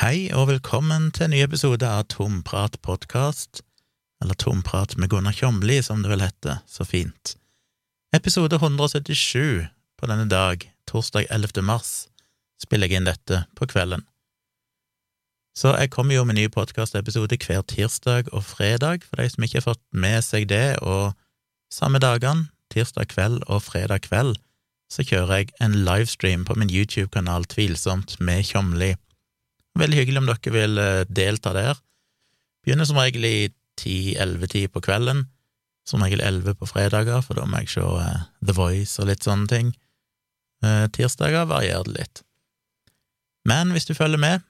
Hei og velkommen til en ny episode av Tomprat podkast, eller Tomprat med Gunnar Kjomli, som det vel heter, så fint. Episode 177 på denne dag, torsdag 11. mars, spiller jeg inn dette på kvelden. Så jeg kommer jo med ny podkastepisode hver tirsdag og fredag, for de som ikke har fått med seg det, og samme dagene, tirsdag kveld og fredag kveld, så kjører jeg en livestream på min YouTube-kanal Tvilsomt med Kjomli. Veldig hyggelig om dere vil eh, delta der. Begynner som regel i ti-elleve-tid på kvelden, som regel elleve på fredager, for da må jeg se uh, The Voice og litt sånne ting. Uh, tirsdager varierer det litt. Men hvis du følger med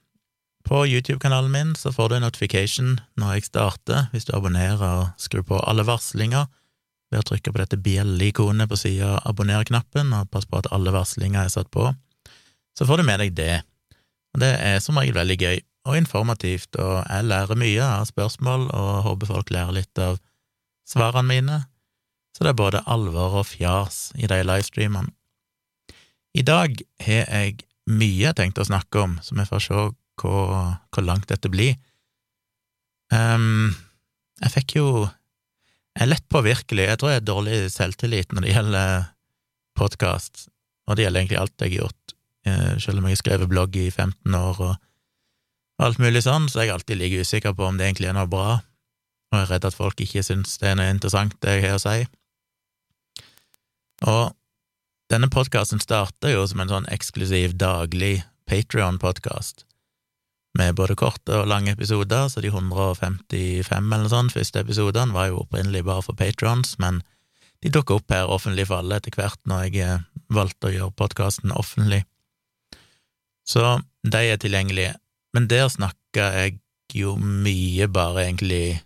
på YouTube-kanalen min, så får du en notification når jeg starter, hvis du abonnerer og skrur på alle varslinger ved å trykke på dette bjelleikonet på sida av abonner-knappen, og pass på at alle varslinger er satt på. Så får du med deg det. Det er som regel veldig gøy og informativt, og jeg lærer mye av spørsmål og håper folk lærer litt av svarene mine, så det er både alvor og fjas i de livestreamene. I dag har jeg mye jeg tenkte å snakke om, så vi får se hvor, hvor langt dette blir. Um, jeg fikk jo Jeg er lett påvirkelig, jeg tror jeg har dårlig selvtillit når det gjelder podkast, og det gjelder egentlig alt jeg har gjort selv om jeg har skrevet blogg i 15 år og alt mulig sånn, så er jeg alltid like usikker på om det egentlig er noe bra, og jeg er redd at folk ikke syns det er noe interessant, det jeg har å si. Og denne podkasten starter jo som en sånn eksklusiv daglig Patrion-podkast, med både korte og lange episoder, så de 155 eller sånn første episodene var jo opprinnelig bare for patrons, men de dukka opp her offentlig for alle etter hvert når jeg eh, valgte å gjøre podkasten offentlig. Så de er tilgjengelige. Men der snakka jeg jo mye bare egentlig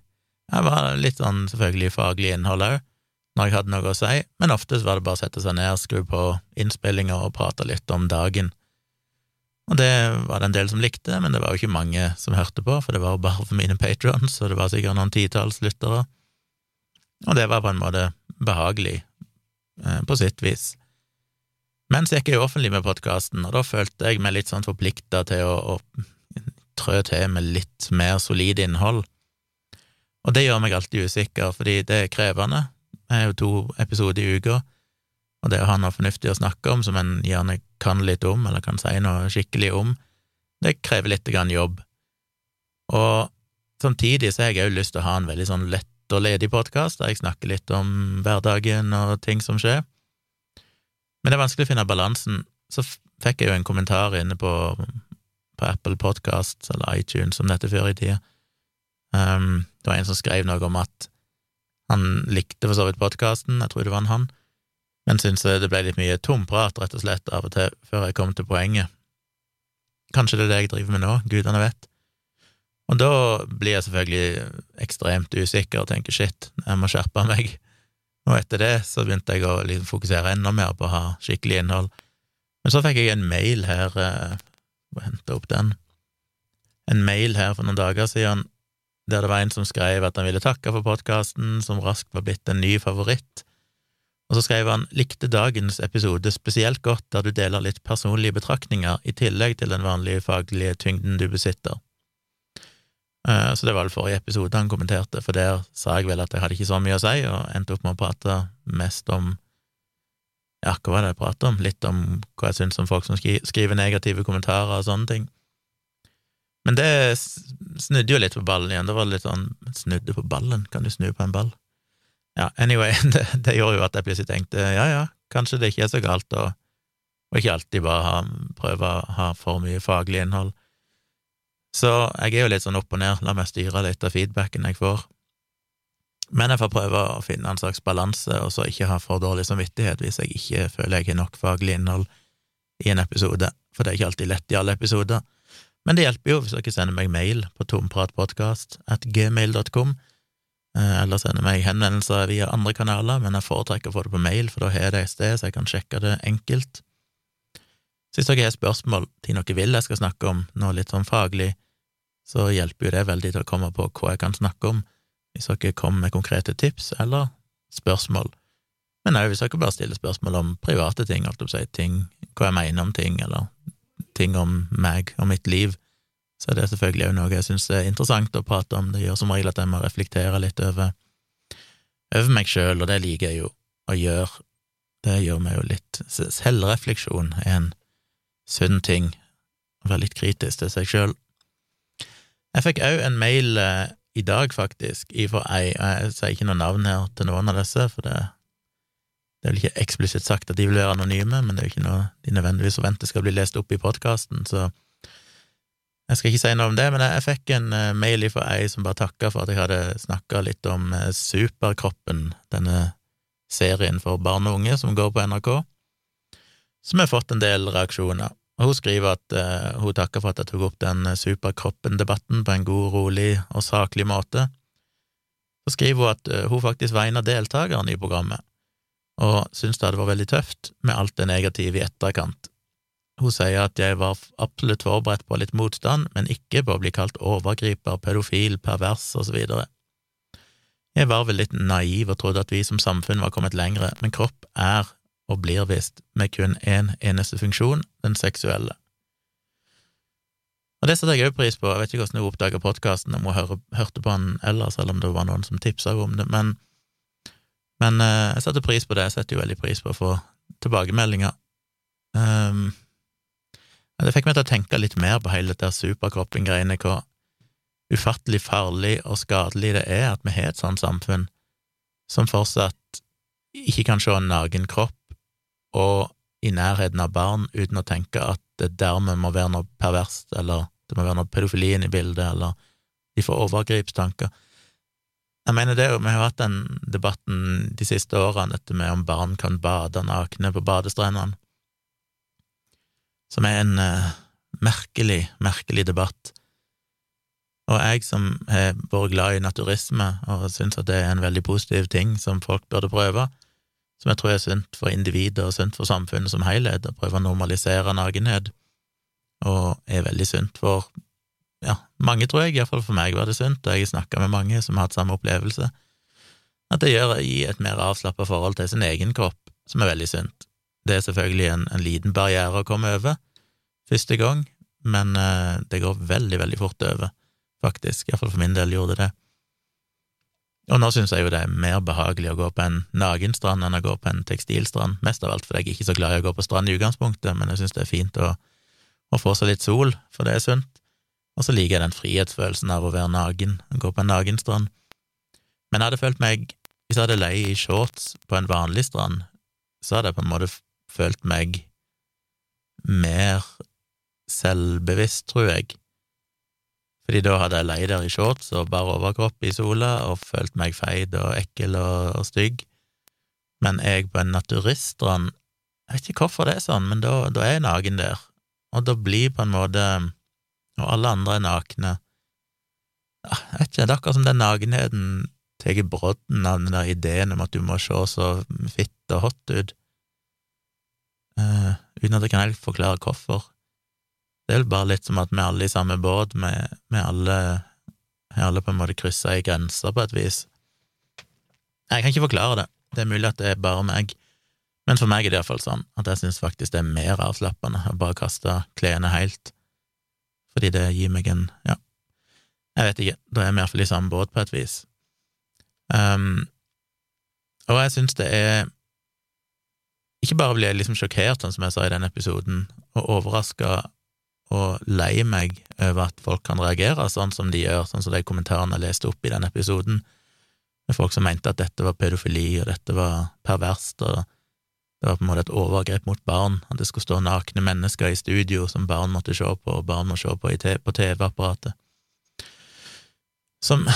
Jeg var litt sånn selvfølgelig faglig innhold òg, når jeg hadde noe å si, men oftest var det bare å sette seg ned, skru på innspillinger og prate litt om dagen. Og det var det en del som likte, men det var jo ikke mange som hørte på, for det var jo bare for mine patrons, og det var sikkert noen titalls lyttere. Og det var på en måte behagelig, eh, på sitt vis. Men så gikk jeg offentlig med podkasten, og da følte jeg meg litt sånn forplikta til å, å trø til med litt mer solid innhold. Og det gjør meg alltid usikker, fordi det er krevende. Jeg har jo to episoder i uka, og det å ha noe fornuftig å snakke om som en gjerne kan litt om, eller kan si noe skikkelig om, det krever litt grann jobb. Og samtidig så har jeg òg lyst til å ha en veldig sånn lett og ledig podkast, der jeg snakker litt om hverdagen og ting som skjer. Men det er vanskelig å finne balansen. Så fikk jeg jo en kommentar inne på, på Apple Podcasts eller iTunes, som dette før i tida. Um, det var en som skrev noe om at han likte for så vidt podkasten, jeg tror det var en han, men syntes det ble litt mye tomprat, rett og slett, av og til, før jeg kom til poenget. Kanskje det er det jeg driver med nå, gudene vet. Og da blir jeg selvfølgelig ekstremt usikker og tenker shit, jeg må skjerpe meg. Og etter det så begynte jeg å liksom fokusere enda mer på å ha skikkelig innhold. Men så fikk jeg en mail her eh, Må hente opp den. En mail her for noen dager siden der det var en som skrev at han ville takke for podkasten, som raskt var blitt en ny favoritt. Og så skrev han likte dagens episode spesielt godt der du deler litt personlige betraktninger i tillegg til den vanlige faglige tyngden du besitter. Eh, så det var vel forrige episode han kommenterte, for der sa jeg vel at jeg hadde ikke så mye å si, og endte opp med å prate mest om Ja, hva var det jeg pratet om? Litt om hva jeg syns om folk som skriver negative kommentarer og sånne ting. Men det snudde jo litt på ballen igjen. Det var litt sånn Snudde på ballen? Kan du snu på en ball? Ja, anyway, det, det gjorde jo at jeg plutselig tenkte ja ja, kanskje det ikke er så galt å ikke alltid bare ha, prøve å ha for mye faglig innhold. Så jeg er jo litt sånn opp og ned, la meg styre litt av feedbacken jeg får. Men jeg får prøve å finne en slags balanse, og så ikke ha for dårlig samvittighet hvis jeg ikke føler jeg har nok faglig innhold i en episode, for det er ikke alltid lett i alle episoder. Men det hjelper jo hvis dere sender meg mail på tompratpodkast eh, eller sender meg henvendelser via andre kanaler, men jeg foretrekker å få det på mail, for da har jeg det et sted, så jeg kan sjekke det enkelt. Så hvis dere har spørsmål til noe vil jeg skal snakke om, noe litt sånn faglig, så hjelper jo det veldig til å komme på hva jeg kan snakke om, hvis dere kommer med konkrete tips eller spørsmål. Men òg hvis dere bare stiller spørsmål om private ting, alt si, ting, hva jeg mener om ting, eller ting om meg og mitt liv, så det er selvfølgelig òg noe jeg syns er interessant å prate om. Det gjør som regel at jeg må reflektere litt over, over meg sjøl, og det liker jeg jo å gjøre. Det gjør meg jo litt Selvrefleksjon er en sunn ting. Å være litt kritisk til seg sjøl. Jeg fikk òg en mail eh, i dag, faktisk, ifra ei Jeg sier ikke noe navn her til noen av disse, for det, det er vel ikke eksplisitt sagt at de vil være anonyme, men det er jo ikke noe de nødvendigvis forventer skal bli lest opp i podkasten, så jeg skal ikke si noe om det, men jeg, fikk en uh, mail fra ei som bare takka for at jeg hadde snakka litt om uh, Superkroppen, denne serien for barn og unge som går på NRK, som har fått en del reaksjoner. Og hun skriver at uh, hun takker for at jeg tok opp den Superkroppen-debatten på en god, rolig og saklig måte. Så skriver hun at hun faktisk var en av deltakerne i programmet, og syntes det vært veldig tøft med alt det negative i etterkant hun sier at jeg var absolutt forberedt på litt motstand, men ikke på å bli kalt overgriper, pedofil, pervers videre. Jeg var vel litt naiv og trodde at vi som samfunn var kommet lengre, men kropp er og blir vist med kun én en eneste funksjon, den seksuelle. Og det setter jeg òg pris på, jeg vet ikke hvordan hun oppdaga podkasten, om hun hør, hørte på den ellers, eller om det var noen som tipsa henne om det, men, men eh, jeg setter pris på det, jeg setter jo veldig pris på å få tilbakemeldinger. Um, det fikk meg til å tenke litt mer på hele dette superkroppen-greiene, hvor ufattelig farlig og skadelig det er at vi har et sånt samfunn som fortsatt ikke kan se en naken kropp og i nærheten av barn uten å tenke at det dermed må være noe perverst, eller det må være noe pedofilien i bildet, eller de får overgripstanker. Jeg mener det jo, vi har hatt den debatten de siste årene, dette med om barn kan bade nakne på badestrendene som er en uh, merkelig, merkelig debatt. Og jeg som har vært glad i naturisme og syns at det er en veldig positiv ting som folk burde prøve, som jeg tror er sunt for individet og sunt for samfunnet som helhet, å prøve å normalisere nakenhet, og er veldig sunt for ja, mange, tror jeg, iallfall for meg var det sunt, og jeg har snakka med mange som har hatt samme opplevelse, at det gjør å gi et mer avslappa forhold til sin egen kropp, som er veldig sunt. Det er selvfølgelig en, en liten barriere å komme over første gang, men eh, det går veldig, veldig fort over, faktisk. Iallfall for min del gjorde det det. Og nå syns jeg jo det er mer behagelig å gå på en nakenstrand enn å gå på en tekstilstrand, mest av alt fordi jeg er ikke så glad i å gå på strand i utgangspunktet, men jeg syns det er fint å, å, få seg litt sol, for det er sunt. Og så liker jeg den frihetsfølelsen av å være naken, å gå på en nakenstrand. Men jeg hadde følt meg, hvis jeg hadde leid i shorts på en vanlig strand, så hadde jeg på en måte følt meg mer selvbevisst, tror jeg, fordi da hadde jeg leid der i shorts og bare overkropp i sola og følt meg feit og ekkel og, og stygg, men jeg på en naturiststrand, jeg vet ikke hvorfor det er sånn, men da, da er jeg naken der, og da blir på en måte, og alle andre er nakne, jeg vet ikke, det er akkurat som den nakenheten tar brodden av den der ideen om at du må se så fitt og hot ut. Uh, uten at jeg kan helt forklare hvorfor. Det er bare litt som at vi alle i samme båt, vi alle har alle på en måte kryssa ei grense på et vis. Jeg kan ikke forklare det, det er mulig at det er bare meg, men for meg er det iallfall sånn at jeg syns faktisk det er mer avslappende å bare kaste klærne helt, fordi det gir meg en ja, jeg vet ikke, da er vi iallfall i samme båt på et vis. Um, og jeg syns det er ikke bare blir jeg liksom sjokkert, sånn som jeg sa i den episoden, og overraska og lei meg over at folk kan reagere sånn som de gjør, sånn som de kommentarene jeg leste opp i den episoden, med folk som mente at dette var pedofili, og dette var perverst, og det var på en måte et overgrep mot barn, at det skulle stå nakne mennesker i studio som barn måtte se på, og barn må se på på TV-apparatet. Som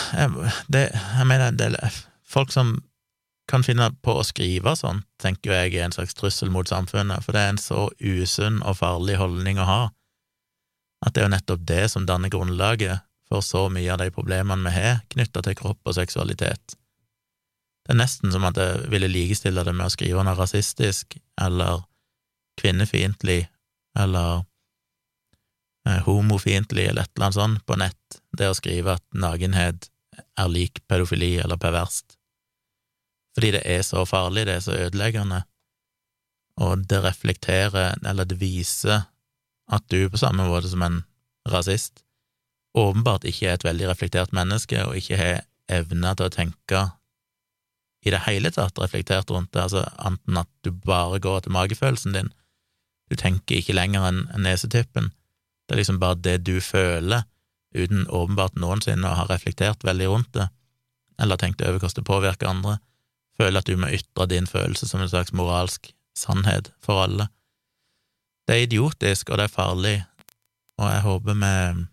det, Jeg mener, det folk som kan finne på å skrive sånn, tenker jeg er en slags trussel mot samfunnet, for det er en så usunn og farlig holdning å ha, at det er jo nettopp det som danner grunnlaget for så mye av de problemene vi har knytta til kropp og seksualitet. Det er nesten som at jeg ville likestille det med å skrive noe rasistisk eller kvinnefiendtlig eller eh, homofiendtlig eller et eller annet sånt på nett, det å skrive at nakenhet er lik pedofili eller perverst fordi det er så farlig, det er så ødeleggende, og det reflekterer, eller det viser, at du, på samme måte som en rasist, åpenbart ikke er et veldig reflektert menneske, og ikke har evne til å tenke i det hele tatt reflektert rundt det, altså enten at du bare går til magefølelsen din, du tenker ikke lenger enn nesetippen, det er liksom bare det du føler, uten åpenbart noensinne å ha reflektert veldig rundt det, eller tenkt over hvordan det påvirker andre, føler at du må ytre din følelse som en slags moralsk sannhet for alle. Det er idiotisk, og det er farlig, og jeg håper vi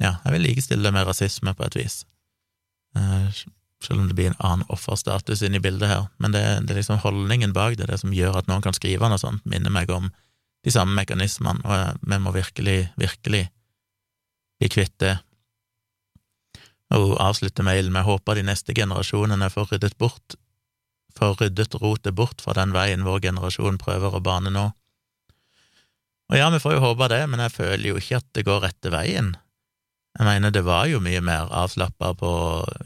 Ja, jeg vil likestille det med rasisme på et vis. Eh, selv om det blir en annen offerstatus inne i bildet her. Men det, det, er liksom holdningen bak det, det som gjør at noen kan skrive noe sånt, minner meg om de samme mekanismene, og vi må virkelig, virkelig bli kvitt det. Og avslutte mailen med håper de neste generasjonene får ryddet bort får ryddet rotet bort fra den veien vår generasjon prøver å bane nå. Og ja, vi får jo håpe det, men jeg føler jo ikke at det går rette veien. Jeg mener, det var jo mye mer avslappa på,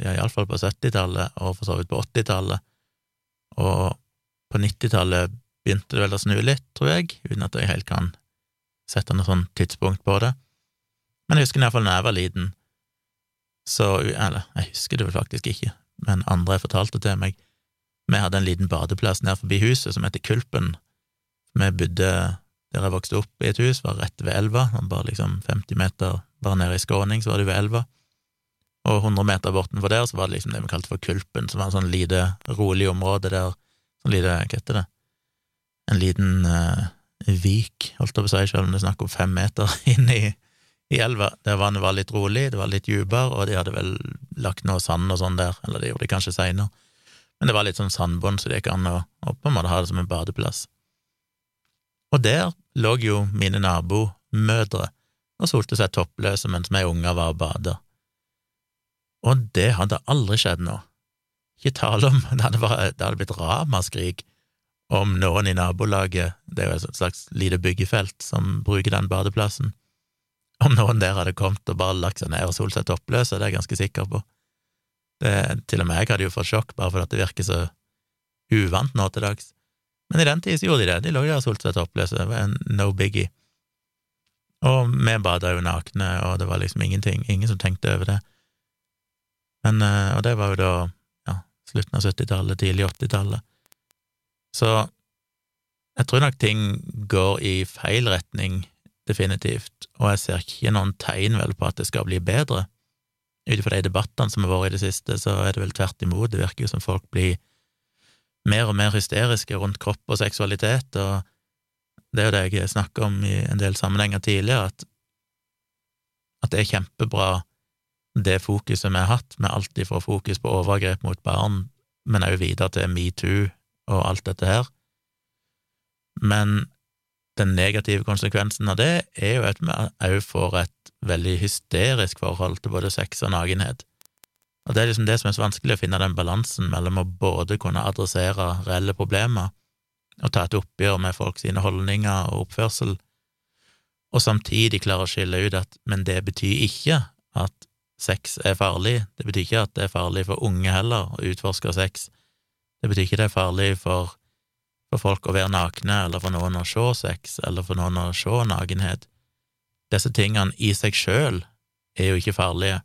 ja, iallfall på 70-tallet, og for så vidt på 80-tallet, og på 90-tallet begynte det vel å snu litt, tror jeg, uten at jeg helt kan sette noe sånn tidspunkt på det. Men jeg husker iallfall da jeg var liten, så Eller, jeg husker det vel faktisk ikke, men andre fortalte til meg vi hadde en liten badeplass nær forbi huset som heter Kulpen. Vi bodde der jeg vokste opp i et hus, var rett ved elva, bare liksom 50 meter bare nede i skråning, så var det ved elva. Og 100 meter bortenfor der så var det liksom det vi kalte for Kulpen, som var en sånn lite, rolig område der, sånn lite, hva heter det, en liten uh, vik, holdt jeg på å si, selv om det er snakk om fem meter inn i, i elva, der vannet var litt rolig, det var litt dypere, og de hadde vel lagt noe sand og sånn der, eller det gjorde de kanskje seinere. Men det var litt sånn sandbånd, så det gikk an å, å på en måte ha det som en badeplass. Og der lå jo mine nabomødre og solte seg toppløse mens vi unger var og bada. Og det hadde aldri skjedd nå. Ikke tale om Det hadde, vært, det hadde blitt ramaskrik om noen i nabolaget, det er jo et slags lite byggefelt som bruker den badeplassen, om noen der hadde kommet og bare lagt seg ned og solt seg toppløse, det er jeg ganske sikker på. Det, til og med jeg hadde jo fått sjokk bare fordi det virker så uvant nå til dags. Men i den tid så gjorde de det, de lå der og solte seg toppløse, det var en no biggie. Og vi bada jo nakne, og det var liksom ingenting, ingen som tenkte over det. Men, eh, og det var jo da ja, slutten av 70-tallet, tidlig 80-tallet. Så jeg tror nok ting går i feil retning, definitivt, og jeg ser ikke noen tegn vel på at det skal bli bedre. Ut ifra de debattene som har vært i det siste, så er det vel tvert imot. Det virker jo som folk blir mer og mer hysteriske rundt kropp og seksualitet, og det er jo det jeg snakker om i en del sammenhenger tidligere, at, at det er kjempebra det fokuset vi har hatt, med alt ifra fokus på overgrep mot barn, men også videre til metoo og alt dette her. Men den negative konsekvensen av det er jo at vi òg får et veldig hysterisk forhold til både sex og nakenhet. Og det er liksom det som er så vanskelig, å finne den balansen mellom å både kunne adressere reelle problemer og ta et oppgjør med folk sine holdninger og oppførsel, og samtidig klare å skille ut at men det betyr ikke at sex er farlig, det betyr ikke at det er farlig for unge heller å utforske sex, det betyr ikke det er farlig for for folk å være nakne, eller for noen å se sex, eller for noen å se nakenhet. Disse tingene i seg sjøl er jo ikke farlige.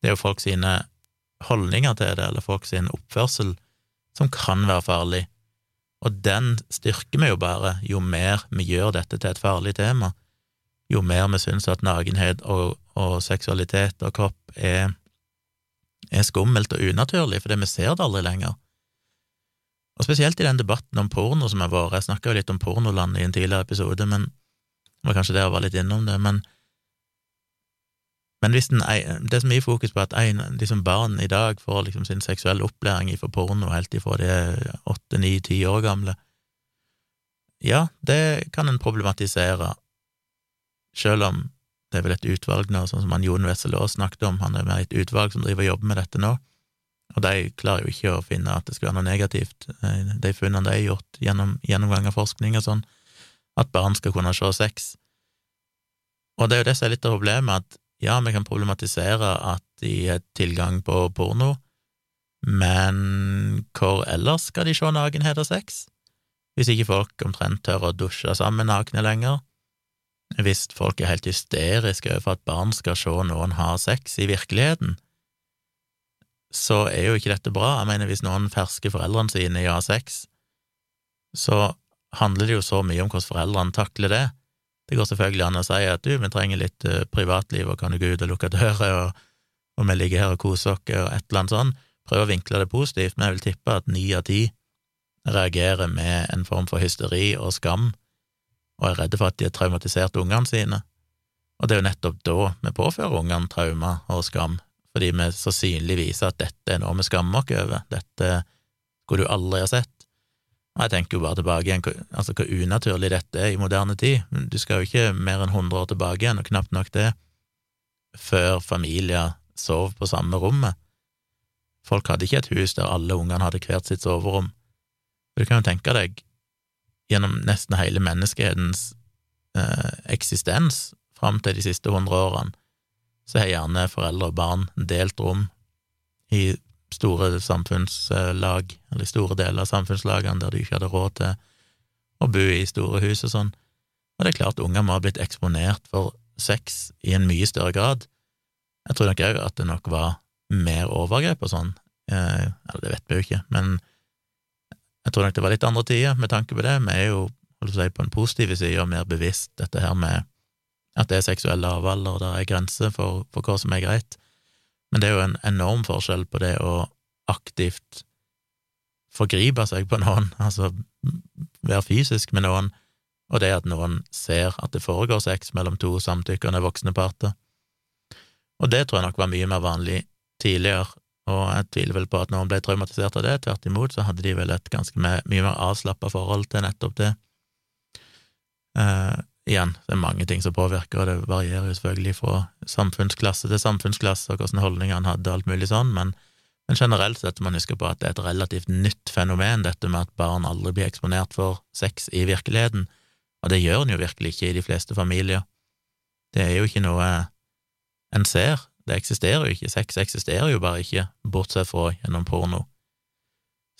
Det er jo folk sine holdninger til det, eller folk sin oppførsel, som kan være farlig, og den styrker vi jo bare jo mer vi gjør dette til et farlig tema, jo mer vi syns at nakenhet og, og, seksualitet og kropp er, er skummelt og unaturlig, fordi vi ser det aldri lenger. Og spesielt i den debatten om porno som har vært, jeg snakka jo litt om pornoland i en tidligere episode, men det var kanskje det jeg var litt innom det, men men den, det er så fokus på at en, liksom barn i dag får liksom sin seksuelle opplæring fra porno helt ifra de er åtte, ni, ti år gamle. Ja, det kan en problematisere, selv om det er vel et utvalg nå, sånn som han Jon Wessel Aas snakket om, han er med i et utvalg som driver og jobber med dette nå, og de klarer jo ikke å finne at det skal være noe negativt, eh, de funnene de har gjort gjennom gjennomgang av forskning og sånn, at barn skal kunne se sex. Og det er jo det som er litt av problemet, at ja, vi kan problematisere at de har tilgang på porno, men hvor ellers skal de se nakenhet og sex? Hvis ikke folk omtrent tør å dusje sammen nakne lenger, hvis folk er helt hysteriske over at barn skal se noen ha sex i virkeligheten, så er jo ikke dette bra. Jeg mener, hvis noen fersker foreldrene sine i å ha sex, så handler det jo så mye om hvordan foreldrene takler det. Det går selvfølgelig an å si at du, vi trenger litt uh, privatliv, og kan du gå ut og lukke dører, og, og vi ligger her og koser oss, og et eller annet sånt. Prøve å vinkle det positivt, men jeg vil tippe at ni av ti reagerer med en form for hysteri og skam, og er redde for at de har traumatisert ungene sine. Og det er jo nettopp da vi påfører ungene traumer og skam, fordi vi så synlig viser at dette er noe vi skammer oss over, dette skulle du aldri ha sett. Og jeg tenker jo bare tilbake igjen, altså hvor unaturlig dette er i moderne tid. Du skal jo ikke mer enn 100 år tilbake igjen, og knapt nok det, før familier sov på samme rommet. Folk hadde ikke et hus der alle ungene hadde hvert sitt soverom. Du kan jo tenke deg, gjennom nesten hele menneskehetens eh, eksistens fram til de siste hundre årene, så har gjerne foreldre og barn delt rom i store samfunnslag, eller store deler av samfunnslagene der de ikke hadde råd til å bo i store hus og sånn. Og det er klart unger må ha blitt eksponert for sex i en mye større grad. Jeg tror nok òg at det nok var mer overgrep og sånn, eh, eller det vet vi jo ikke, men jeg tror nok det var litt andre tider med tanke på det. Vi er jo si, på en positiv side og mer bevisst dette her med at det er seksuell lavalder, og det er grenser for, for hva som er greit. Men det er jo en enorm forskjell på det å aktivt forgripe seg på noen, altså være fysisk med noen, og det at noen ser at det foregår sex mellom to samtykkende voksne parter. Og det tror jeg nok var mye mer vanlig tidligere, og jeg tviler vel på at noen ble traumatisert av det, tvert imot så hadde de vel et ganske mye mer avslappa forhold til nettopp det. Eh, igjen, det er mange ting som påvirker, og det varierer jo selvfølgelig fra samfunnsklasse til samfunnsklasse, og hvordan holdninger han hadde, og alt mulig sånn, men, men generelt sett må man huske på at det er et relativt nytt fenomen, dette med at barn aldri blir eksponert for sex i virkeligheten, og det gjør en jo virkelig ikke i de fleste familier. Det er jo ikke noe en ser, det eksisterer jo ikke, sex eksisterer jo bare ikke, bortsett fra gjennom porno.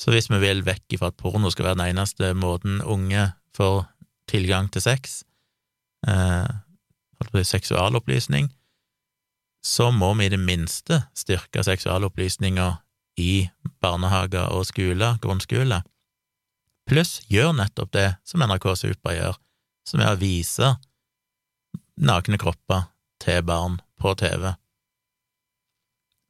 Så hvis vi vil vekk ifra at porno skal være den eneste måten unge får tilgang til sex, eh, seksualopplysning, så må vi i det minste styrke seksualopplysninga i barnehager og skoler, grunnskole, pluss gjør nettopp det som NRK Super gjør, som er å vise nakne kropper til barn på TV.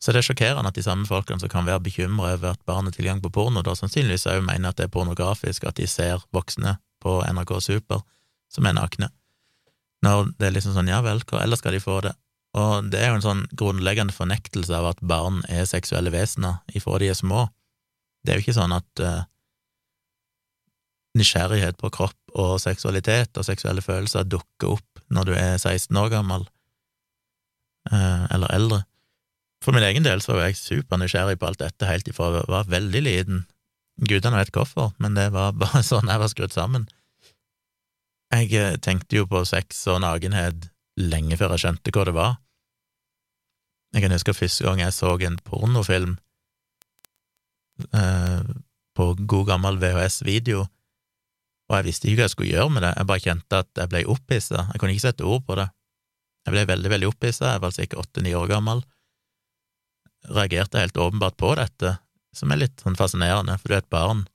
Så det er sjokkerende at de samme folkene som kan være bekymra over at barn har tilgang på porno, da sannsynligvis òg mener at det er pornografisk, at de ser voksne på NRK Super som er nakne. Når det er liksom sånn, ja vel, hvor ellers skal de få det? Og det er jo en sånn grunnleggende fornektelse av at barn er seksuelle vesener ifra de er små. Det er jo ikke sånn at uh, nysgjerrighet på kropp og seksualitet og seksuelle følelser dukker opp når du er 16 år gammel, uh, eller eldre. For min egen del så var jeg supernysgjerrig på alt dette helt ifra jeg var veldig liten. Gudene vet hvorfor, men det var bare sånn jeg var skrudd sammen. Jeg eh, tenkte jo på sex og nakenhet lenge før jeg skjønte hva det var. Jeg kan huske første gang jeg så en pornofilm eh, på god gammel VHS-video, og jeg visste ikke hva jeg skulle gjøre med det, jeg bare kjente at jeg ble opphissa, jeg kunne ikke sette ord på det. Jeg ble veldig, veldig opphissa, jeg var altså ikke åtte-ni år gammel, reagerte helt åpenbart på dette, som er litt sånn fascinerende, for du er et barn,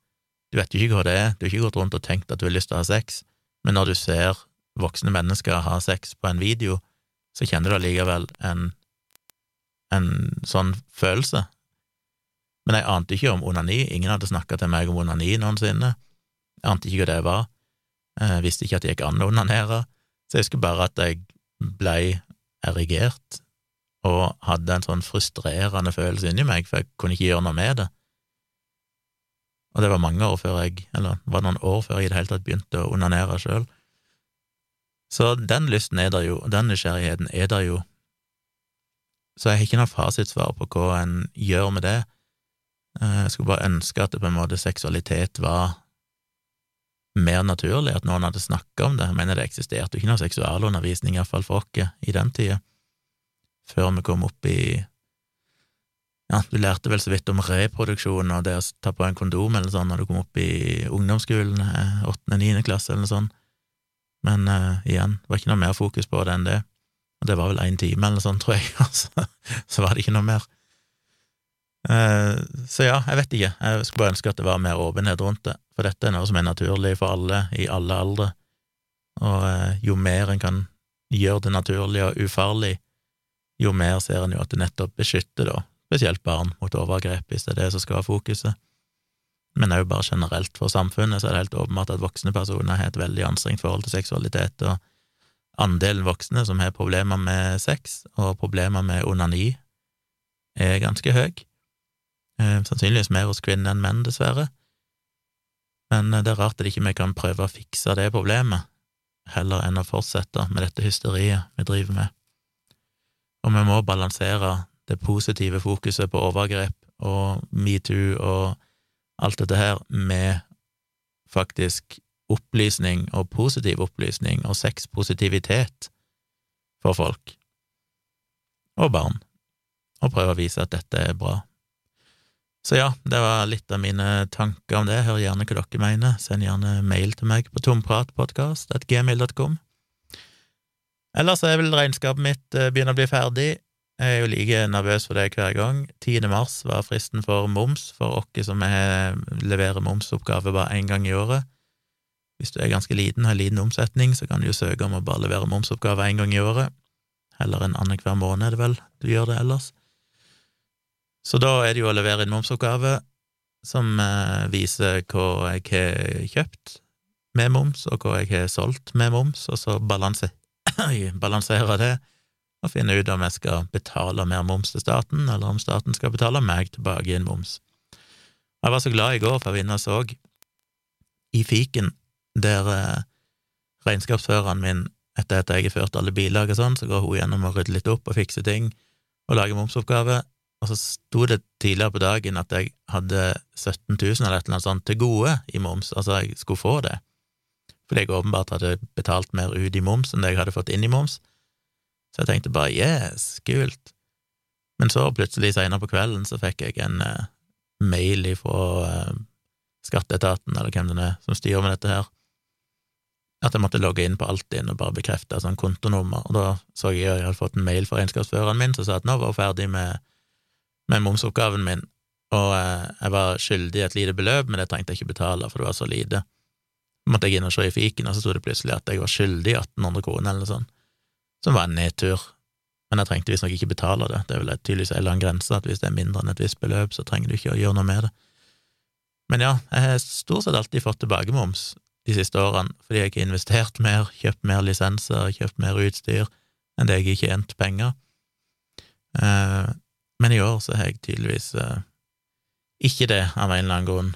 du vet jo ikke hva det er, du har ikke gått rundt og tenkt at du har lyst til å ha sex, men når du ser voksne mennesker ha sex på en video, så kjenner du allikevel en, en sånn følelse. Men jeg ante ikke om onani, ingen hadde snakka til meg om onani noensinne, jeg ante ikke hva det var, jeg visste ikke at det gikk an å onanere, så jeg husker bare at jeg blei erigert og hadde en sånn frustrerende følelse inni meg, for jeg kunne ikke gjøre noe med det. Og det var mange år før jeg, eller var noen år før jeg i det hele tatt begynte å onanere sjøl. Så den lysten er der jo, og den nysgjerrigheten er der jo. Så jeg har ikke noe fasitsvar på hva en gjør med det. Eh, jeg skulle bare ønske at det på en måte seksualitet var mer naturlig, at noen hadde snakka om det. Jeg mener det eksisterte jo ikke noe seksualundervisning, iallfall for oss, i den tida, før vi kom opp i ja, du lærte vel så vidt om reproduksjon og det å ta på en kondom eller sånn når du kom opp i ungdomsskolen, eh, åttende-niende klasse eller noe sånt. Men uh, igjen, det var ikke noe mer fokus på det enn det. Og det var vel én time eller sånn, tror jeg, altså. så var det ikke noe mer. Uh, så ja, jeg vet ikke, jeg skulle bare ønske at det var mer åpenhet rundt det, for dette er noe som er naturlig for alle, i alle aldre, og uh, jo mer en kan gjøre det naturlig og ufarlig, jo mer ser en jo at det nettopp beskytter, da, spesielt barn mot overgrep, hvis det er det som skal være fokuset. Men òg bare generelt for samfunnet så er det helt åpenbart at voksne personer har et veldig anstrengt forhold til seksualitet, og andelen voksne som har problemer med sex og problemer med onani, er ganske høy. Eh, sannsynligvis mer hos kvinner enn menn, dessverre. Men eh, det er rart at ikke vi kan prøve å fikse det problemet, heller enn å fortsette med dette hysteriet vi driver med. Og vi må balansere det positive fokuset på overgrep og metoo og alt dette her med faktisk opplysning og positiv opplysning og sexpositivitet for folk og barn, og prøve å vise at dette er bra. Så ja, det var litt av mine tanker om det. Hør gjerne hva dere mener. Send gjerne mail til meg på tompratpodkast.gmil.com. Ellers er vel regnskapet mitt begynne begynner å bli ferdig. Jeg er jo like nervøs for det hver gang. 10. mars var fristen for moms for oss som leverer momsoppgave bare én gang i året. Hvis du er ganske liten, har liten omsetning, så kan du jo søke om å bare levere momsoppgave én gang i året. Heller en annenhver måned, er det vel du gjør det ellers. Så da er det jo å levere inn momsoppgave som eh, viser hva jeg har kjøpt med moms, og hva jeg har solgt med moms, og så balanse, balanserer det og finne ut om jeg skal betale mer moms til staten, eller om staten skal betale meg tilbake en moms. Jeg var så glad i går for å vinne og så i fiken, der eh, regnskapsføreren min, etter at jeg har ført alle bilag og sånn, så går hun gjennom og rydder litt opp og fikser ting og lager momsoppgave, og så sto det tidligere på dagen at jeg hadde 17 000 eller et eller annet sånt til gode i moms, altså jeg skulle få det, fordi jeg åpenbart hadde betalt mer ut i moms enn det jeg hadde fått inn i moms. Så jeg tenkte bare yes, kult. Men så plutselig seinere på kvelden så fikk jeg en uh, mail ifra uh, skatteetaten, eller hvem det er, som styrer med dette her, at jeg måtte logge inn på Altinn og bare bekrefte sånn kontonummer, og da så jeg at jeg hadde fått en mail fra regnskapsføreren min som sa at nå var hun ferdig med, med momsoppgaven min, og uh, jeg var skyldig et lite beløp, men det trengte jeg ikke betale, for det var så lite. Så måtte jeg inn og se i fiken, og så sto det plutselig at jeg var skyldig 1800 kroner, eller noe sånt som var en nedtur. Men jeg trengte visstnok ikke betale det. Det er vel tydeligvis en annen grense, at hvis det er mindre enn et visst beløp, så trenger du ikke å gjøre noe med det. Men ja, jeg har stort sett alltid fått tilbake moms de siste årene, fordi jeg ikke har investert mer, kjøpt mer lisenser, kjøpt mer utstyr enn det jeg har tjent penger. Eh, men i år så har jeg tydeligvis eh, ikke det, av en eller annen grunn,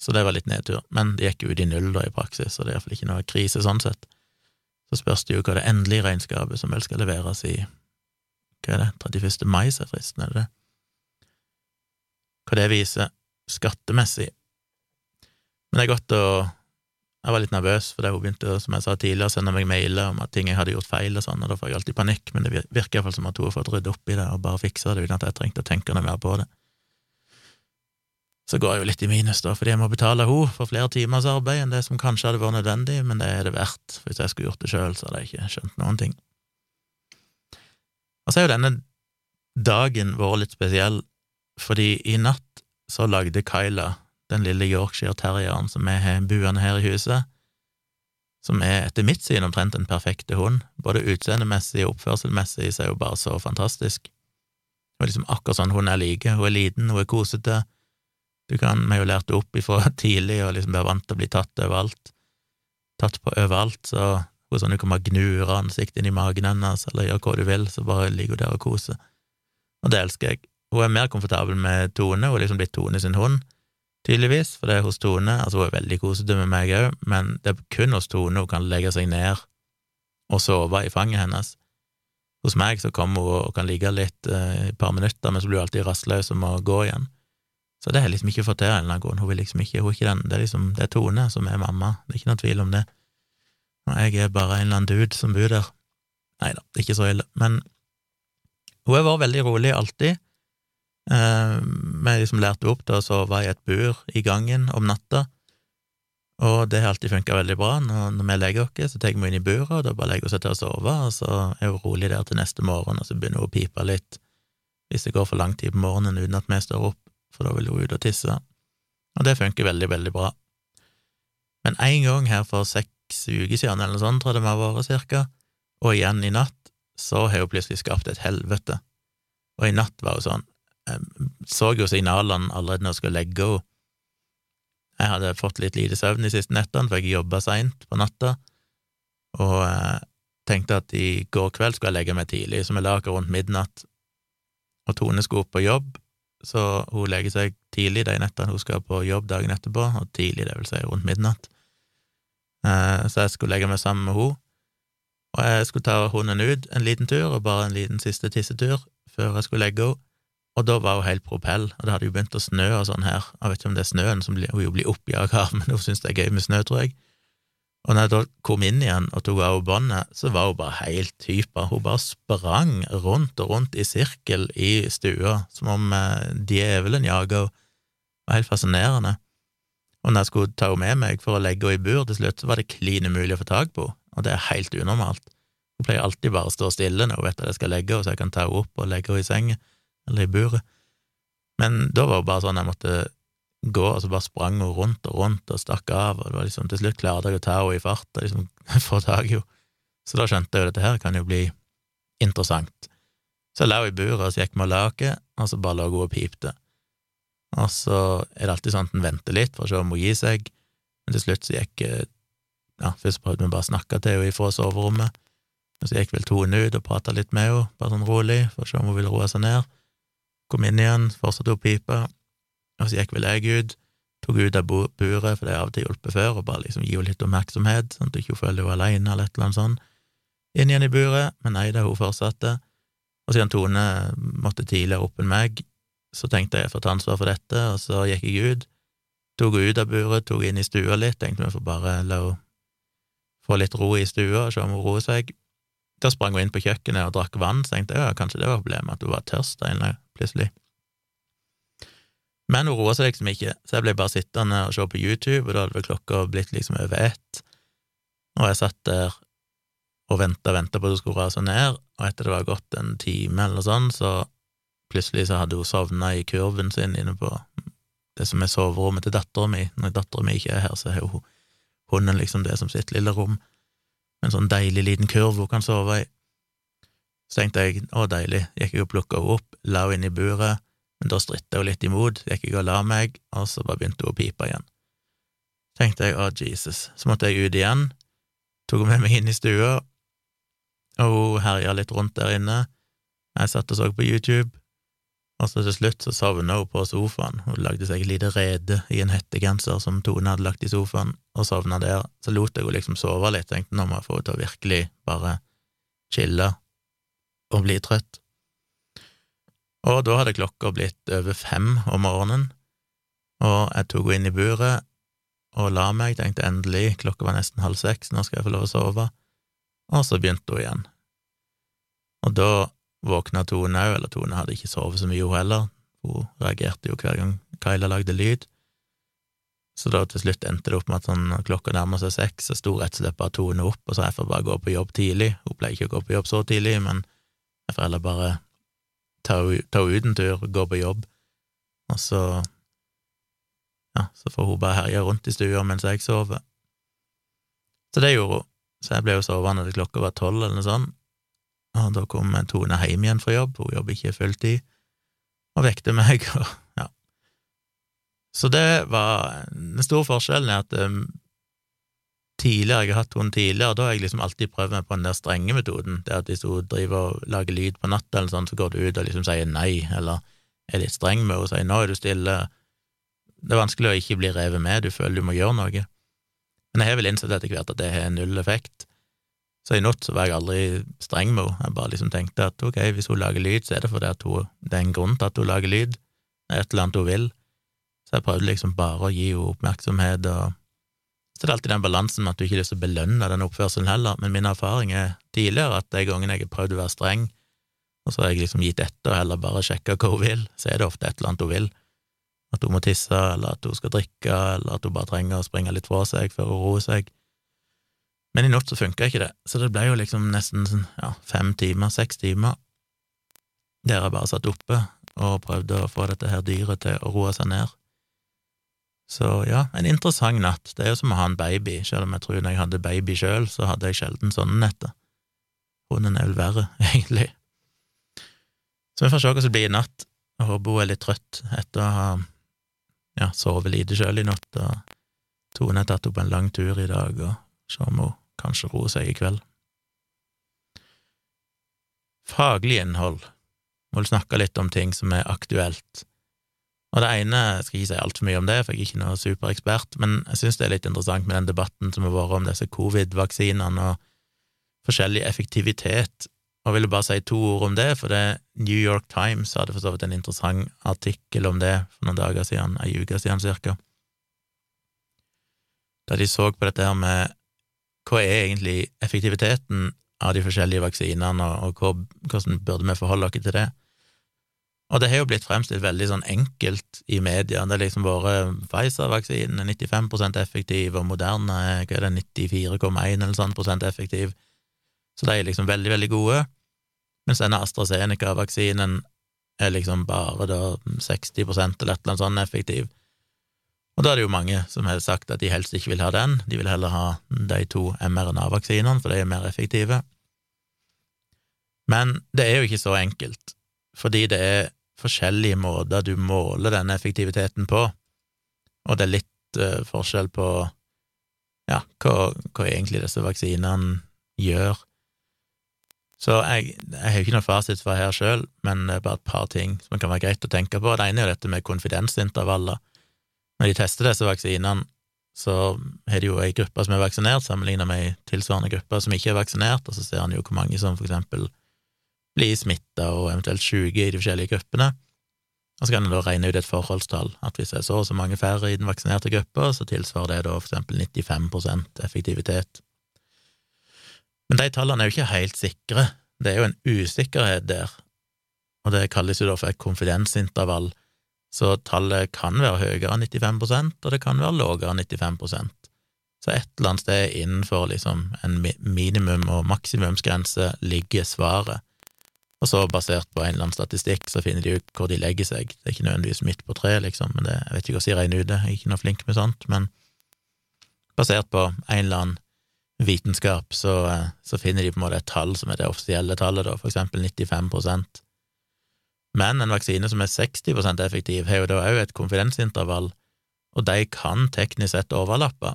så det var litt nedtur. Men det gikk ut i null da i praksis, så det er iallfall ikke noe krise sånn sett. Så spørs det jo hva det endelige regnskapet, som vel skal leveres i hva er det, 31. mai, er fristen, er det det? Hva det viser skattemessig. Men det er godt å Jeg var litt nervøs, for hun begynte, som jeg sa tidligere, å sende meg mailer om at ting jeg hadde gjort feil og sånn, og da får jeg alltid panikk, men det virker iallfall som at hun har fått ryddet opp i det og bare fiksa det uten at jeg trengte å tenke noe mer på det. Så går jeg jo litt i minus, da, fordi jeg må betale henne for flere timers arbeid enn det som kanskje hadde vært nødvendig, men det er det verdt. Hvis jeg skulle gjort det sjøl, så hadde jeg ikke skjønt noen ting. Og så er jo denne dagen vært litt spesiell, fordi i natt så lagde Kyla, den lille Yorkshire terrieren som vi har buende her i huset, som er etter mitt syn omtrent en perfekte hund, både utseendemessig og oppførselmessig, så er hun bare så fantastisk. Hun er liksom akkurat sånn hun er like, hun er liten, hun er kosete, du kan, Vi har jo lært det opp ifra tidlig og liksom være vant til å bli tatt overalt, tatt på overalt, så hun sånn du kan bare gnure ansiktet inn i magen hennes, eller gjøre hva du vil, så bare ligger hun der og koser. Og det elsker jeg. Hun er mer komfortabel med Tone, hun er liksom blitt Tone sin hund, tydeligvis, for det er hos Tone, altså hun er veldig kosete med meg òg, men det er kun hos Tone hun kan legge seg ned og sove i fanget hennes. Hos meg så kommer hun og kan ligge litt eh, et par minutter, men så blir hun alltid rastløs og må gå igjen. Så det har jeg liksom ikke fått til en eller annen grunn. Hun vil liksom ikke, hun er ikke den, det er liksom, det er Tone som er mamma, det er ikke noen tvil om det. Og jeg er bare en eller annen dude som bor der. Nei da, det er ikke så ille. Men hun har vært veldig rolig alltid. Eh, vi liksom lærte opp til å sove i et bur i gangen om natta, Og det har alltid funka veldig bra. Når, når vi legger oss, så tar vi inn i buret, og da bare legger hun seg til å sove, og så er hun rolig der til neste morgen, og så begynner hun å pipe litt hvis det går for lang tid på morgenen uten at vi står opp, for da vil hun ut og tisse. Og det funker veldig, veldig bra. Men en gang her for seks uker siden, eller sånt, tror jeg det må ha vært, cirka, og igjen i natt, så har hun plutselig skapt et helvete. Og i natt var hun sånn Jeg så jo signalene allerede når jeg skulle legge henne jeg hadde fått litt lite søvn de siste nettene, for jeg jobba seint på natta, og eh, tenkte at i går kveld skulle jeg legge meg tidlig, så vi la oss rundt midnatt. Og Tone skulle opp på jobb, så hun legger seg tidlig de nettene hun skal på jobb dagen etterpå, og tidlig, det vil si rundt midnatt. Eh, så jeg skulle legge meg sammen med henne, og jeg skulle ta hunden ut en liten tur, og bare en liten siste tissetur, før jeg skulle legge henne. Og da var hun helt propell, og det hadde jo begynt å snø og sånn her. Jeg vet ikke om det er snøen som hun jo blir oppjaga av, men hun syns det er gøy med snø, tror jeg. Og når jeg da kom inn igjen og tok av båndet, så var hun bare helt hypa. Hun bare sprang rundt og rundt i sirkel i stua, som om eh, djevelen jaga henne. Det var helt fascinerende. Og når jeg skulle ta henne med meg for å legge henne i bur til slutt, så var det klin umulig å få tak på henne, og det er helt unormalt. Hun pleier alltid bare å stå stille når hun vet at jeg skal legge henne, så jeg kan ta henne opp og legge henne i sengen eller i buret. Men da var det bare sånn jeg måtte gå, og så bare sprang hun rundt og rundt og stakk av, og det var liksom, til slutt klarte jeg å ta henne i fart og liksom få tak i henne. Så da skjønte jeg jo dette her kan jo bli interessant. Så jeg la henne i buret, og så gikk vi og la og så bare lå hun og pipte. Og så er det alltid sånn at en venter litt for å se om hun gir seg, men til slutt så gikk ja, Først prøvde vi bare å snakke til henne fra soverommet, og så gikk vel Tone ut og prata litt med henne, bare sånn rolig, for å se om hun ville roe seg ned. Kom inn igjen, fortsatte å pipe, og så gikk vel jeg ut, tok ut av buret, for det har av og til hjulpet før, og bare liksom gi henne litt oppmerksomhet, sånn at hun ikke føler hun er alene, eller et eller annet sånt. Inn igjen i buret, men nei da, hun fortsatte, og siden Tone måtte tidligere opp enn meg, så tenkte jeg jeg får ta ansvar for dette, og så gikk jeg ut, tok henne ut av buret, tok inn i stua litt, tenkte vi får bare la henne få litt ro i stua og se om hun roer seg. Da sprang hun inn på kjøkkenet og drakk vann, så tenkte jeg ja, kanskje det var problemet, at hun var tørst plutselig. Men hun roa seg liksom ikke, så jeg ble bare sittende og se på YouTube, og da hadde vel klokka blitt liksom over ett, og jeg satt der og venta og venta på at hun skulle rase ned, og etter det var gått en time eller sånn, så plutselig så hadde hun sovna i kurven sin inne på det som er soverommet til dattera mi. Når dattera mi ikke er her, så har hunden liksom det som sitt lille rom, en sånn deilig liten kurv hun kan sove i. Så tenkte jeg å, deilig, gikk jeg og plukka henne opp, la henne inn i buret, men da stritta hun litt imot, gikk jeg og la meg, og så bare begynte hun å pipe igjen. tenkte jeg å, Jesus, så måtte jeg ut igjen, tok med meg inn i stua, og hun herja litt rundt der inne, jeg satt og så på YouTube, og så til slutt så sovna hun på sofaen, hun lagde seg et lite rede i en hettegenser som Tone hadde lagt i sofaen, og sovna der, så lot jeg henne liksom sove litt, tenkte nå må jeg få henne til å virkelig bare chille og bli trøtt. Og da hadde klokka blitt over fem om morgenen, og jeg tok henne inn i buret og la meg, tenkte endelig, klokka var nesten halv seks, nå skal jeg få lov å sove, og så begynte hun igjen. Og da våkna Tone òg, eller Tone hadde ikke sovet så mye, hun heller, hun reagerte jo hver gang Kyla lagde lyd. Så da til slutt endte det opp med at sånn, klokka nærmer seg seks, så sto rett og slett bare Tone opp, og sa jeg får bare gå på jobb tidlig. Hun pleier ikke å gå på jobb så tidlig, men jeg får heller bare ta ta ut en tur, gå på jobb, og så ja, så får hun bare herje rundt i stua mens jeg sover. Så det gjorde hun, så jeg ble jo sovende til klokka var tolv eller noe sånt, og da kom Tone hjem igjen fra jobb, hun jobber ikke fulltid, og vekte meg, og ja. Så det var Den store forskjellen er at um, tidligere, jeg har hatt hund tidligere, da har jeg liksom alltid prøvd meg på den der strenge metoden, det at hvis hun driver og lager lyd på natta eller sånn, så går du ut og liksom sier nei, eller er litt streng med henne og sier nå er du stille. Det er vanskelig å ikke bli revet med, du føler du må gjøre noe. Men jeg har vel innsett etter hvert at det har null effekt. Så i natt så var jeg aldri streng med henne, jeg bare liksom tenkte at ok, hvis hun lager lyd, så er det fordi at hun, det er en grunn til at hun lager lyd, det er et eller annet hun vil. Så jeg prøvde liksom bare å gi henne oppmerksomhet og så det er alltid den balansen med at du ikke har lyst til å belønne den oppførselen heller, men min erfaring er tidligere at de gangene jeg har prøvd å være streng, og så har jeg liksom gitt etter og heller bare sjekka hva hun vil, så er det ofte et eller annet hun vil. at hun må tisse, eller at hun skal drikke, eller at hun bare trenger å springe litt fra seg før hun roer seg. Men i natt så funka ikke det, så det ble jo liksom nesten sånn, ja, fem timer, seks timer, der jeg bare satt oppe og prøvde å få dette her dyret til å roe seg ned. Så ja, en interessant natt. Det er jo som å ha en baby, selv om jeg tror når jeg hadde baby sjøl, så hadde jeg sjelden sånne netter. Hunden er vel verre, egentlig. Så vi får se hva som blir i natt. Jeg håper hun er litt trøtt etter å ha ja, sovet lite sjøl i natt, og Tone har tatt på en lang tur i dag, og se om hun kanskje roe seg i kveld. Faglig innhold. Må vel snakke litt om ting som er aktuelt. Og det ene jeg skal ikke si altfor mye om det, for jeg er ikke noen superekspert, men jeg syns det er litt interessant med den debatten som har vært om disse covid-vaksinene og forskjellig effektivitet. Og jeg ville bare si to ord om det, for det New York Times hadde for så vidt en interessant artikkel om det for noen dager siden, ei uke siden cirka, da de så på dette her med hva er egentlig effektiviteten av de forskjellige vaksinene, og, hvordan burde vi forholde oss til det? Og det har jo blitt fremstilt veldig sånn enkelt i media. Det har liksom vært Pfizer-vaksinen er 95% effektiv, og Moderna er hva er det, 94,1 eller sånn prosent effektiv. Så de er liksom veldig, veldig gode. Mens denne AstraZeneca-vaksinen er liksom bare da 60% eller et eller annet sånn effektiv. Og da er det jo mange som har sagt at de helst ikke vil ha den, de vil heller ha de to mRNA-vaksinene, for de er mer effektive. Men det er jo ikke så enkelt, fordi det er forskjellige måter du måler denne effektiviteten på, og det er litt uh, forskjell på ja, hva, hva egentlig disse vaksinene gjør. Så jeg, jeg har jo ikke noen fasit for her sjøl, men det er bare et par ting som kan være greit å tenke på. Det ene er jo dette med konfidensintervaller. Når de tester disse vaksinene, så har de jo ei gruppe som er vaksinert, sammenlignet med ei tilsvarende gruppe som ikke er vaksinert, og så ser en jo hvor mange som for eksempel blir smitta og eventuelt syke i de forskjellige gruppene. Og så kan en da regne ut et forholdstall, at hvis det er så og så mange færre i den vaksinerte gruppa, så tilsvarer det da for eksempel 95% effektivitet. Men de tallene er jo ikke helt sikre, det er jo en usikkerhet der, og det kalles jo da for et konfidensintervall, så tallet kan være høyere enn 95% og det kan være lavere enn 95% Så et eller annet sted innenfor liksom en minimum- og maksimumsgrense ligger svaret. Og så, basert på en eller annen statistikk, så finner de ut hvor de legger seg. Det er ikke nødvendigvis midt på treet, liksom, men det, jeg vet ikke hvordan de regner ut det, jeg er ikke noe flink med sånt, men basert på en eller annen vitenskap, så, så finner de på en måte et tall som er det offisielle tallet, da, for eksempel 95% men en vaksine som er 60% effektiv, har jo da òg et konfidensintervall, og de kan teknisk sett overlappe.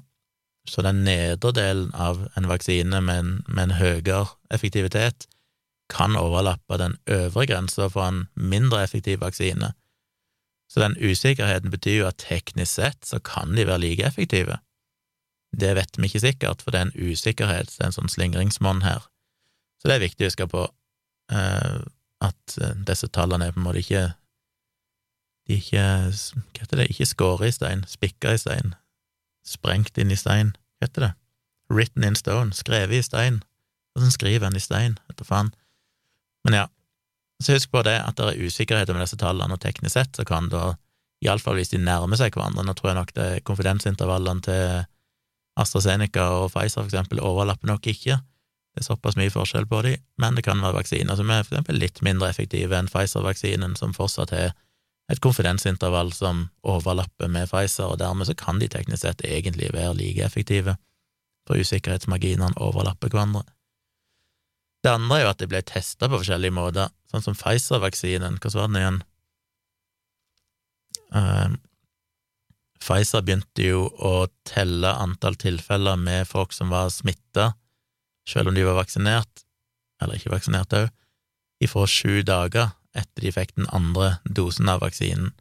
Så den nedre delen av en vaksine med en, med en høyere effektivitet kan overlappe den øvre grensa for en mindre effektiv vaksine. Så den usikkerheten betyr jo at teknisk sett så kan de være like effektive. Det vet vi ikke sikkert, for det er en usikkerhet, det er en sånn slingringsmonn her. Så det er viktig å huske på. Eh, at eh, disse tallene er på en måte ikke De er ikke Hva heter det? Ikke skåret i stein, spikka i stein, sprengt inn i stein. Hva heter det? Written in stone, skrevet i stein. Åssen skriver en i stein? Vet du faen. Men ja, så husk på det at det er usikkerhet med disse tallene, og teknisk sett så kan da, iallfall hvis de nærmer seg hverandre, nå tror jeg nok det konfidensintervallene til AstraZeneca og Pfizer for eksempel overlapper nok ikke, det er såpass mye forskjell på de, men det kan være vaksiner som er for eksempel litt mindre effektive enn Pfizer-vaksinen, som fortsatt har et konfidensintervall som overlapper med Pfizer, og dermed så kan de teknisk sett egentlig være like effektive, for usikkerhetsmarginene overlapper hverandre. Det andre er jo at de ble testa på forskjellige måter, sånn som Pfizer-vaksinen, hva var den igjen? Um, Pfizer begynte jo å telle antall tilfeller med folk som var smitta selv om de var vaksinert, eller ikke vaksinert òg, ifra sju dager etter de fikk den andre dosen av vaksinen,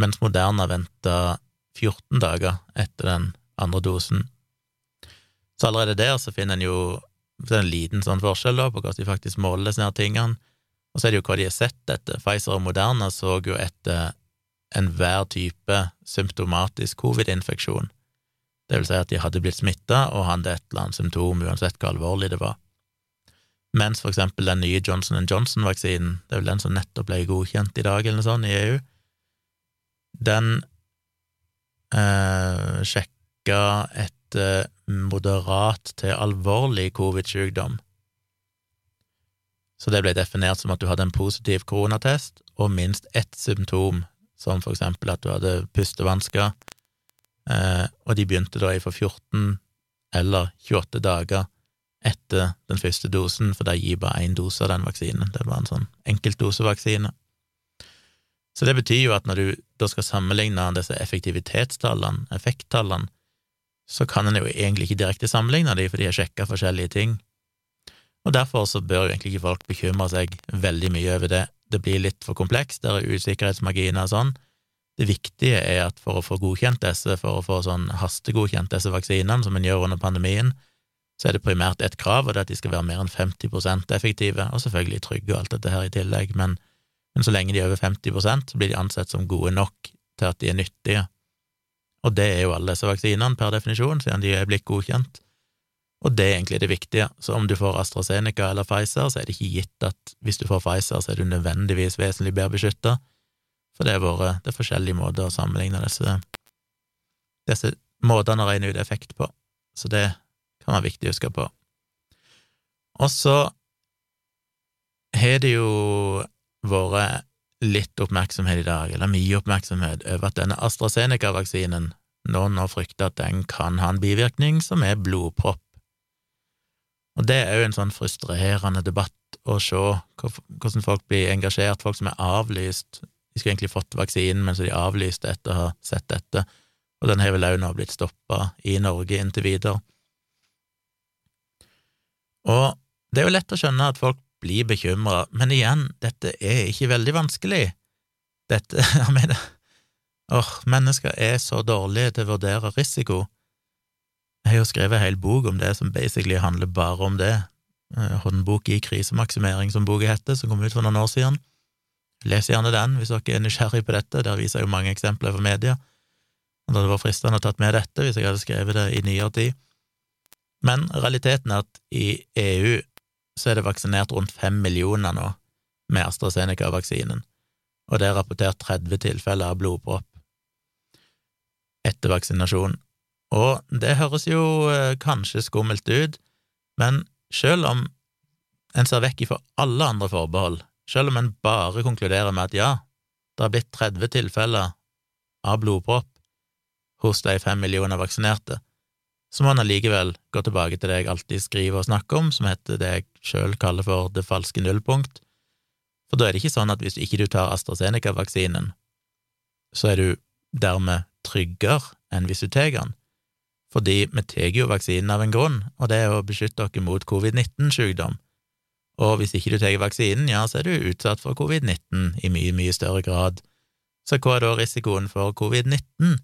mens Moderna venta 14 dager etter den andre dosen. Så allerede der så finner en jo en liten sånn forskjell da, på hvordan de faktisk måler disse tingene, og så er det jo hva de har sett etter. Pfizer og Moderna så jo etter enhver type symptomatisk covid-infeksjon. Det vil si at de hadde blitt smitta og hadde et eller annet symptom, uansett hvor alvorlig det var. Mens for eksempel den nye Johnson Johnson-vaksinen, det er vel den som nettopp ble godkjent i dag, eller noe sånt, i EU, den eh, sjekka etter moderat til alvorlig covid-sykdom. Så det ble definert som at du hadde en positiv koronatest og minst ett symptom, som for eksempel at du hadde pustevansker, eh, og de begynte da i for 14 eller 28 dager etter den første dosen, for de gir bare én dose av den vaksinen. Det bare en sånn enkeltdosevaksine. Så det betyr jo at når du da skal sammenligne disse effektivitetstallene, effekttallene, så kan en jo egentlig ikke direkte sammenligne de, for de har sjekka forskjellige ting. Og derfor så bør jo egentlig ikke folk bekymre seg veldig mye over det. Det blir litt for komplekst, det er usikkerhetsmarginer og sånn. Det viktige er at for å få godkjent disse, for å få sånn hastegodkjent disse vaksinene, som en gjør under pandemien, så er det primært ett krav, og det er at de skal være mer enn 50% effektive, og selvfølgelig trygge og alt dette her i tillegg, men, men så lenge de er over 50 så blir de ansett som gode nok til at de er nyttige. Og det er jo alle disse vaksinene, per definisjon, siden de er blitt godkjent. Og det er egentlig det viktige. Så om du får AstraZeneca eller Pfizer, så er det ikke gitt at hvis du får Pfizer, så er du nødvendigvis vesentlig bedre beskytta, for det er, vært, det er forskjellige måter å sammenligne disse, disse måtene å regne ut effekt på. Så det kan være viktig å huske på. Og så har det jo vært litt oppmerksomhet i dag, eller mye oppmerksomhet, over at denne AstraZeneca-vaksinen noen nå frykter at den kan ha en bivirkning som er blodpropp. Og det er jo en sånn frustrerende debatt å se hvordan folk blir engasjert, folk som er avlyst. De skulle egentlig fått vaksinen, men så de avlyste etter å ha sett dette, og den har vel òg nå blitt stoppa i Norge inntil videre. Og det er jo lett å skjønne at folk blir bekymra, men igjen, dette er ikke veldig vanskelig. Dette, jeg mener, åh, mennesker er så dårlige til å vurdere risiko. Jeg har jo skrevet en hel bok om det som basically handler bare om det, eh, håndbok i krisemaksimering, som boka heter, som kom ut for noen år siden. Les gjerne den hvis dere er nysgjerrig på dette, der viser jeg jo mange eksempler fra media. Og det var fristende å tatt med dette hvis jeg hadde skrevet det i nyere tid. Men realiteten er at i EU så er det vaksinert rundt fem millioner nå med AstraZeneca-vaksinen, og det er rapportert 30 tilfeller av blodpropp etter vaksinasjon. Og det høres jo eh, kanskje skummelt ut, men selv om en ser vekk ifra alle andre forbehold, selv om en bare konkluderer med at ja, det har blitt 30 tilfeller av blodpropp hos de fem millioner vaksinerte, så må en allikevel gå tilbake til det jeg alltid skriver og snakker om, som heter det jeg sjøl kaller for det falske nullpunkt. For da er det ikke sånn at hvis ikke du tar AstraZeneca-vaksinen, så er du dermed tryggere enn hvis du tar den. Fordi vi tar jo vaksinen av en grunn, og det er å beskytte dere mot covid-19-sykdom. Og hvis ikke du tar vaksinen, ja, så er du utsatt for covid-19 i mye, mye større grad. Så hva er da risikoen for covid-19?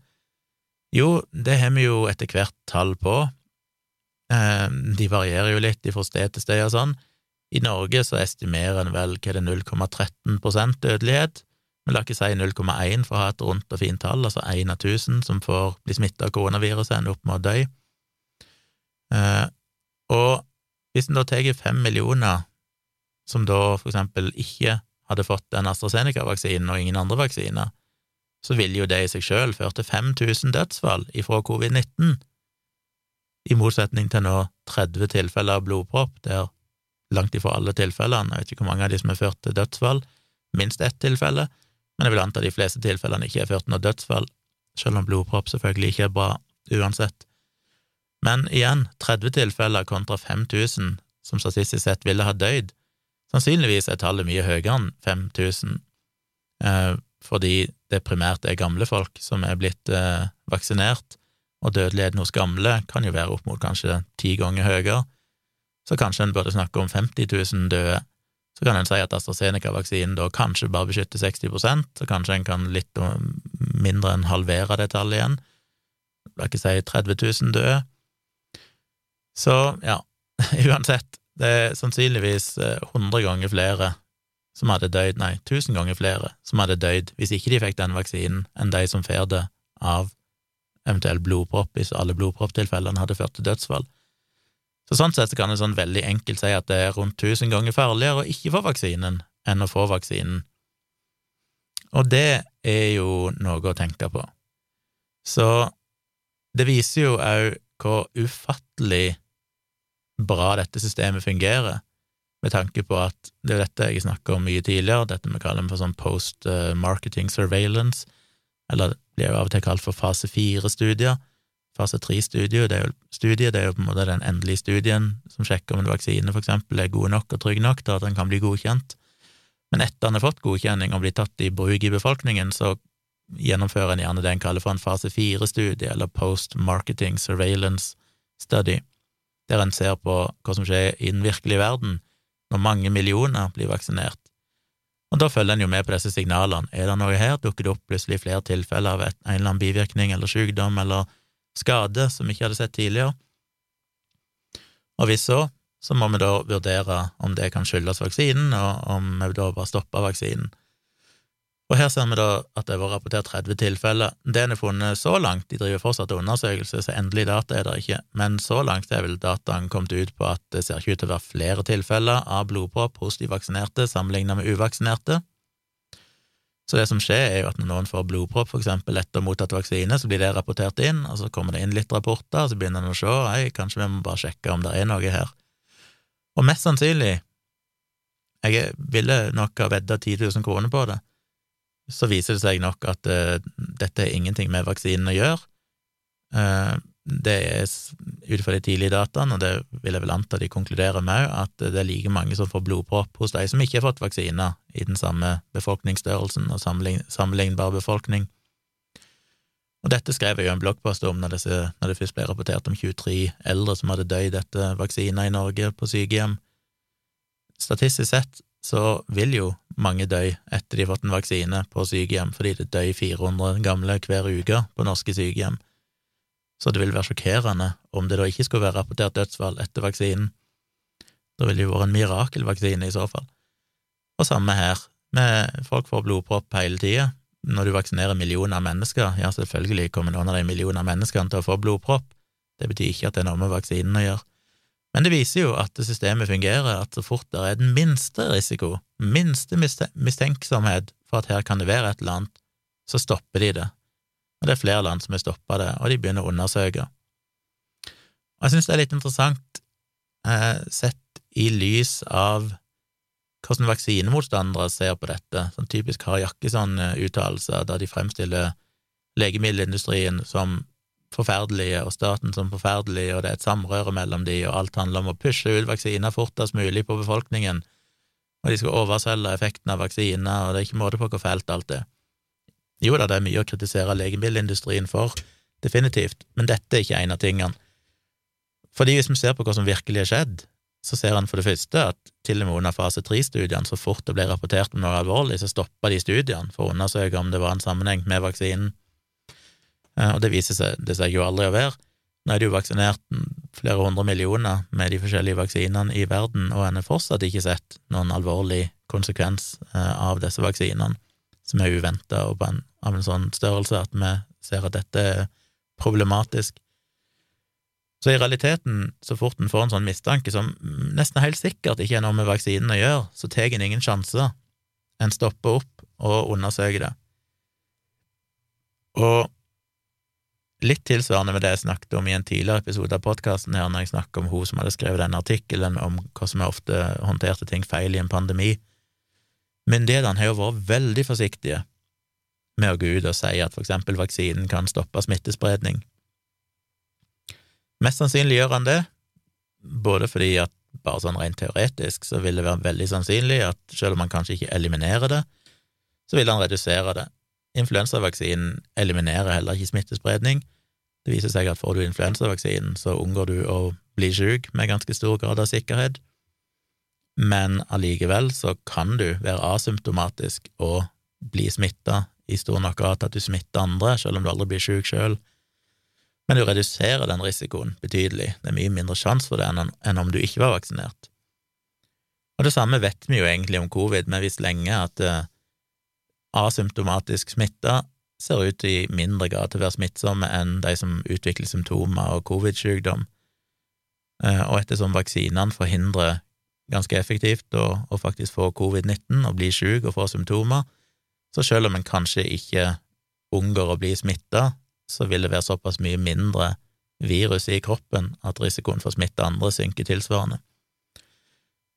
Jo, det har vi jo etter hvert tall på. Eh, de varierer jo litt fra sted til sted og sånn. I Norge så estimerer en vel hva er det 0,13 dødelighet. Men la ikke si 0,1 for å ha et rundt og fint tall, altså én av 1000 som får bli smitta av koronaviruset, ender opp med å dø. Eh, og hvis en da tar fem millioner som da for eksempel ikke hadde fått den AstraZeneca-vaksinen og ingen andre vaksiner, så ville jo det i seg sjøl ført til 5000 dødsfall ifra covid-19, i motsetning til nå 30 tilfeller av blodpropp, der langt ifra alle tilfellene, jeg vet ikke hvor mange av de som er ført til dødsfall, minst ett tilfelle, men jeg vil anta de fleste tilfellene ikke er ført til noe dødsfall, selv om blodpropp selvfølgelig ikke er bra uansett. Men igjen, 30 tilfeller kontra 5000 som statistisk sett ville ha dødd, sannsynligvis er tallet mye høyere enn 5000, eh, fordi det primært er gamle folk som er blitt eh, vaksinert, og dødeligheten hos gamle kan jo være opp mot kanskje ti ganger høyere, så kanskje en burde snakke om 50 000 døde. Så kan en si at AstraZeneca-vaksinen da kanskje bare beskytter 60% så kanskje en kan litt mindre enn halvere det tallet igjen. La ikke si 30 000 døde. Så ja, uansett, det er sannsynligvis 100 eh, ganger flere som hadde dødd, nei, tusen ganger flere som hadde dødd hvis ikke de fikk den vaksinen, enn de som får det av eventuell blodpropp, hvis alle blodpropptilfellene hadde ført til dødsfall. Så sånn sett så kan en sånn veldig enkelt si at det er rundt tusen ganger farligere å ikke få vaksinen enn å få vaksinen. Og det er jo noe å tenke på. Så det viser jo òg hvor ufattelig bra dette systemet fungerer, med tanke på at det er dette jeg snakker om mye tidligere, dette vi kaller for sånn post marketing surveillance, eller det blir jo av og til kalt for fase fire-studier. Fase tre-studiet det, det er jo på en måte den endelige studien som sjekker om en vaksine for eksempel er god nok og trygg nok til at den kan bli godkjent. Men etter den har fått godkjenning og blir tatt i bruk i befolkningen, så gjennomfører en gjerne det en kaller for en fase fire-studie, eller post marketing surveillance study, der en ser på hva som skjer i den virkelige verden når mange millioner blir vaksinert. Og da følger en jo med på disse signalene. Er det noe her? Dukker det opp plutselig flere tilfeller av en eller annen bivirkning eller sykdom eller skade som vi ikke hadde sett tidligere? Og hvis så, så må vi da vurdere om det kan skyldes vaksinen, og om vi da bare stopper vaksinen. Og her ser vi da at det var rapportert 30 tilfeller. Det en har funnet så langt, de driver fortsatt undersøkelse, så endelig data er det ikke, men så langt er vel dataen kommet ut på at det ser ikke ut til å være flere tilfeller av blodpropp hos de vaksinerte sammenlignet med uvaksinerte. Så det som skjer, er jo at når noen får blodpropp, for eksempel etter mottatt vaksine, så blir det rapportert inn, og så kommer det inn litt rapporter, og så begynner en å se, hei, kanskje vi må bare sjekke om det er noe her. Og mest sannsynlig, jeg ville nok ha vedda 10 000 kroner på det, så viser det seg nok at uh, dette har ingenting med vaksinen å gjøre. Uh, det er ut fra de tidlige dataene, og det vil jeg vel anta de konkluderer med, at det er like mange som får blodpropp hos de som ikke har fått vaksiner i den samme befolkningsstørrelsen og sammenlignbar befolkning. Og dette skrev jeg jo en bloggpost om når, disse, når det først ble rapportert om 23 eldre som hadde dødd etter vaksiner i Norge på sykehjem. Statistisk sett så vil jo mange dø etter de har fått en vaksine på sykehjem, fordi det dør 400 gamle hver uke på norske sykehjem. Så det vil være sjokkerende om det da ikke skulle være rapportert dødsfall etter vaksinen. Da ville det jo vært en mirakelvaksine i så fall. Og samme her, med folk får blodpropp hele tida. Når du vaksinerer millioner av mennesker, ja, selvfølgelig kommer noen av de millioner menneskene til å få blodpropp. Det betyr ikke at det er noe med vaksinen å gjøre. Men det viser jo at systemet fungerer, at så fort det er den minste risiko, minste mistenksomhet for at her kan det være et eller annet, så stopper de det. Og det er flere land som har stoppa det, og de begynner å undersøke. Og jeg synes det er litt interessant, eh, sett i lys av hvordan vaksinemotstandere ser på dette, sånn typisk har Jakkesson-uttalelser, der de fremstiller legemiddelindustrien som forferdelige, og staten som forferdelig, og det er et samrøre mellom de, og alt handler om å pushe ut vaksiner fortest mulig på befolkningen, og de skal overselge effekten av vaksiner, og det er ikke måte på hvor fælt alt er. Jo da, det er mye å kritisere legemiddelindustrien for, definitivt, men dette er ikke en av tingene. Fordi hvis vi ser på hva som virkelig har skjedd, så ser en for det første at til og med under fase tre-studiene, så fort det ble rapportert om noe alvorlig, så stoppa de studiene for å undersøke om det var en sammenheng med vaksinen. Eh, og det viser seg, det seg jo aldri å være. Nå er det jo vaksinert flere hundre millioner med de forskjellige vaksinene i verden, og en har fortsatt ikke sett noen alvorlig konsekvens eh, av disse vaksinene, som er uventa og en, av en sånn størrelse at vi ser at dette er problematisk. Så i realiteten, så fort en får en sånn mistanke som nesten helt sikkert ikke er noe med vaksinen å gjøre, så tar en ingen sjanser. En stopper opp og undersøker det. Og litt tilsvarende med det jeg snakket om i en tidligere episode av podkasten når jeg snakket om hun som hadde skrevet denne artikkelen om som er ofte håndterte ting feil i en pandemi. Myndighetene har jo vært veldig forsiktige med å gå ut og si at for eksempel vaksinen kan stoppe smittespredning. Mest sannsynlig gjør han det, både fordi at bare sånn rent teoretisk så vil det være veldig sannsynlig at selv om han kanskje ikke eliminerer det, så vil han redusere det. Influensavaksinen eliminerer heller ikke smittespredning. Det viser seg at får du influensavaksinen, så unngår du å bli syk med ganske stor grad av sikkerhet, men allikevel så kan du være asymptomatisk og bli smitta i stor nok grad at du smitter andre, selv om du aldri blir syk sjøl. Men du reduserer den risikoen betydelig. Det er mye mindre sjanse for det enn om du ikke var vaksinert. Og det samme vet vi jo egentlig om covid, vi har visst lenge at eh, asymptomatisk smitta ser ut i mindre grad til å være smittsomme enn de som utvikler symptomer og covid-sykdom. Eh, og ettersom vaksinene forhindrer ganske effektivt å, å faktisk få covid-19 og bli syk og få symptomer, Så selv om en kanskje ikke unngår å bli smitta, så vil det være såpass mye mindre virus i kroppen at risikoen for å smitte andre synker tilsvarende.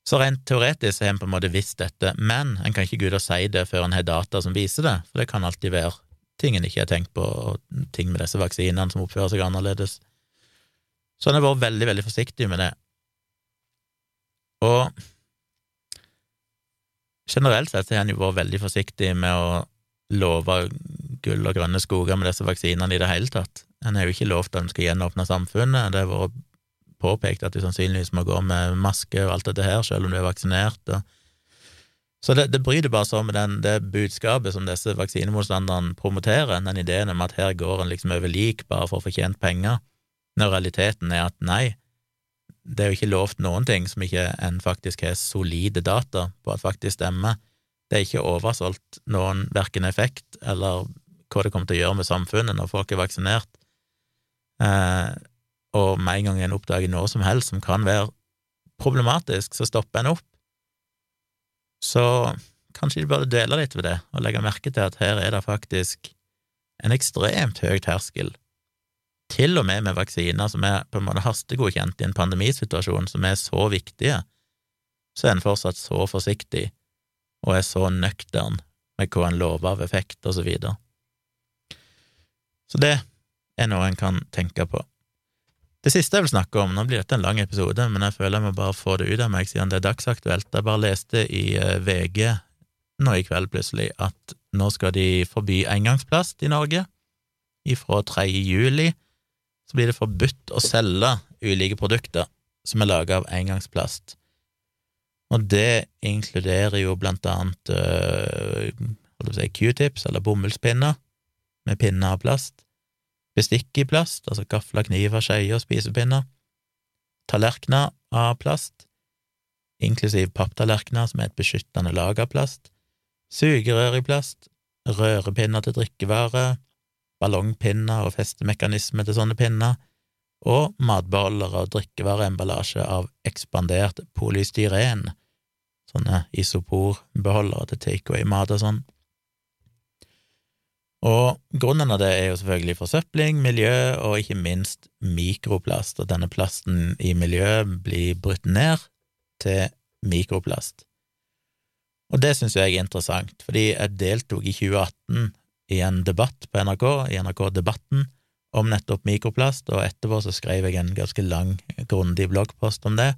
Så rent teoretisk har en på en måte visst dette, men en kan ikke gå ut og si det før en har data som viser det, for det kan alltid være ting en ikke har tenkt på, og ting med disse vaksinene som oppfører seg annerledes. Så en har vært veldig, veldig forsiktig med det. Og generelt sett har en jo vært veldig forsiktig med å love gull og grønne skoger med disse vaksinene i det hele tatt. En har jo ikke lovt at en skal gjenåpne samfunnet, det har vært påpekt at du sannsynligvis må gå med maske og alt dette her, selv om du er vaksinert. Og... Så det, det, bryter bare så med den, det budskapet som disse vaksinemotstanderne promoterer, den ideen om at her går en liksom over lik bare for å få tjent penger, når realiteten er at nei, det er jo ikke lovt noen ting som ikke en faktisk har solide data på at faktisk stemmer. Det er ikke oversolgt noen verken effekt eller hva det kommer til å gjøre med samfunnet når folk er vaksinert. Eh, og med en gang en oppdager noe som helst som kan være problematisk, så stopper en opp. Så kanskje de burde dele litt ved det, og legge merke til at her er det faktisk en ekstremt høy terskel, til og med med vaksiner som er på en måte hastegodkjent i en pandemisituasjon, som er så viktige, så er en fortsatt så forsiktig og er så nøktern med hva en lover av effekt, og så videre. Så det er noe en kan tenke på. Det siste jeg vil snakke om, nå blir dette en lang episode, men jeg føler jeg må bare få det ut av meg siden det er dagsaktuelt. Jeg bare leste i eh, VG nå i kveld plutselig at nå skal de forby engangsplast i Norge. Ifra 3. juli så blir det forbudt å selge ulike produkter som er laga av engangsplast. Og det inkluderer jo blant annet øh, si q-tips, eller bomullspinner, med pinner av plast bestikk i plast, altså gafler, kniver, skeier og spisepinner, tallerkener av plast, inklusiv papptallerkener som er et beskyttende lag av plast, sugerør i plast, rørepinner til drikkevare, ballongpinner og festemekanismer til sånne pinner, og matbeholdere og drikkevareemballasje av ekspandert polystyren, sånne isoporbeholdere til takeaway-mat og sånn. Og grunnen av det er jo selvfølgelig forsøpling, miljø og ikke minst mikroplast, og denne plasten i miljøet blir brutt ned til mikroplast. Og det syns jeg er interessant, fordi jeg deltok i 2018 i en debatt på NRK, i NRK Debatten, om nettopp mikroplast, og etterpå så skrev jeg en ganske lang, grundig bloggpost om det,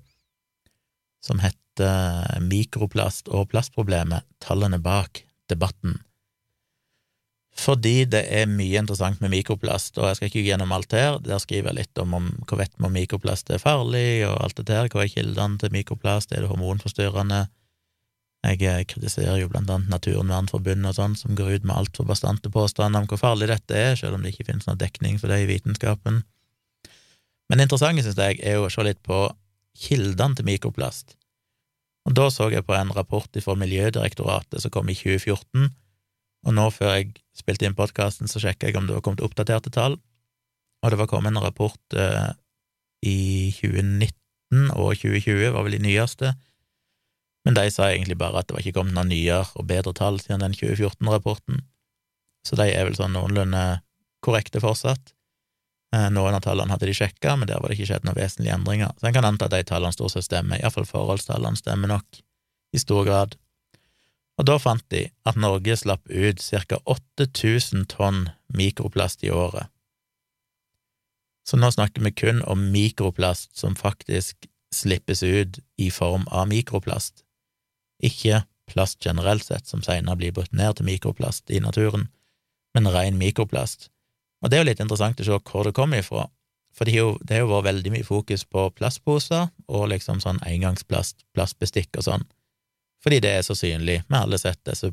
som heter Mikroplast og plastproblemet – tallene bak debatten fordi det er mye interessant med mikroplast, og jeg skal ikke gjennom alt her, der skriver jeg litt om, om hva vet vi om mikroplast er farlig, og alt det her, hva er kildene til mikroplast, er det hormonforstyrrende? Jeg eh, kritiserer jo blant annet Naturvernforbundet og sånn, som går ut med altfor bastante påstander om hvor farlig dette er, selv om det ikke finnes noen dekning for det i vitenskapen. Men det interessante, synes jeg, er jo å se litt på kildene til mikroplast. Og da så jeg på en rapport fra Miljødirektoratet som kom i 2014, og nå, før jeg spilte inn podkasten, så sjekka jeg om det var kommet oppdaterte tall, og det var kommet en rapport eh, i 2019 og 2020, var vel de nyeste, men de sa egentlig bare at det var ikke kommet noen nyere og bedre tall siden den 2014-rapporten, så de er vel sånn noenlunde korrekte fortsatt. Eh, noen av tallene hadde de sjekka, men der var det ikke skjedd noen vesentlige endringer, så en kan anta at de tallene stort sett stemmer, iallfall forholdstallene stemmer nok, i stor grad og da fant de at Norge slapp ut ca 8000 tonn mikroplast i året. Så nå snakker vi kun om mikroplast som faktisk slippes ut i form av mikroplast, ikke plast generelt sett, som senere blir brutt ned til mikroplast i naturen, men ren mikroplast. Og det er jo litt interessant å se hvor det kommer ifra, for det har jo vært veldig mye fokus på plastposer og liksom sånn engangsplast, plastbestikk og sånn fordi det er så synlig. Vi har alle sett disse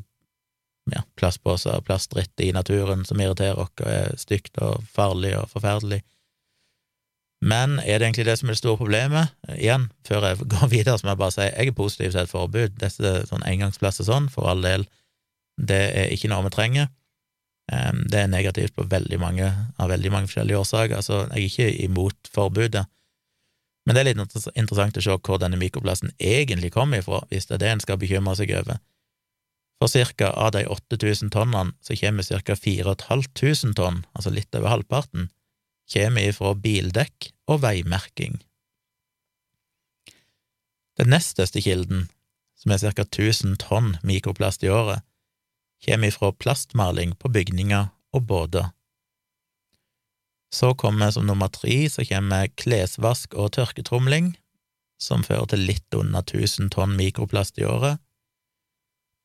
ja, plastposer og plastdritt i naturen som irriterer oss og er stygt og farlig og forferdelig. Men er det egentlig det som er det store problemet? Igjen, før jeg går videre, så må jeg bare si jeg er positiv til et forbud. Disse sånn engangsplasser sånn, for all del, det er ikke noe vi trenger. Det er negativt på veldig mange, av veldig mange forskjellige årsaker. Altså, jeg er ikke imot forbudet, men det er litt interessant å se hvor denne mikroplasten egentlig kommer ifra, hvis det er det en skal bekymre seg over. For cirka av de 8000 tonnene så kommer ca. 4500 tonn, altså litt over halvparten, kommer ifra bildekk og veimerking. Den nest største kilden, som er ca. 1000 tonn mikroplast i året, kommer ifra plastmaling på bygninger og båter. Så kommer som nummer tre så kommer klesvask og tørketromling, som fører til litt under 1000 tonn mikroplast i året.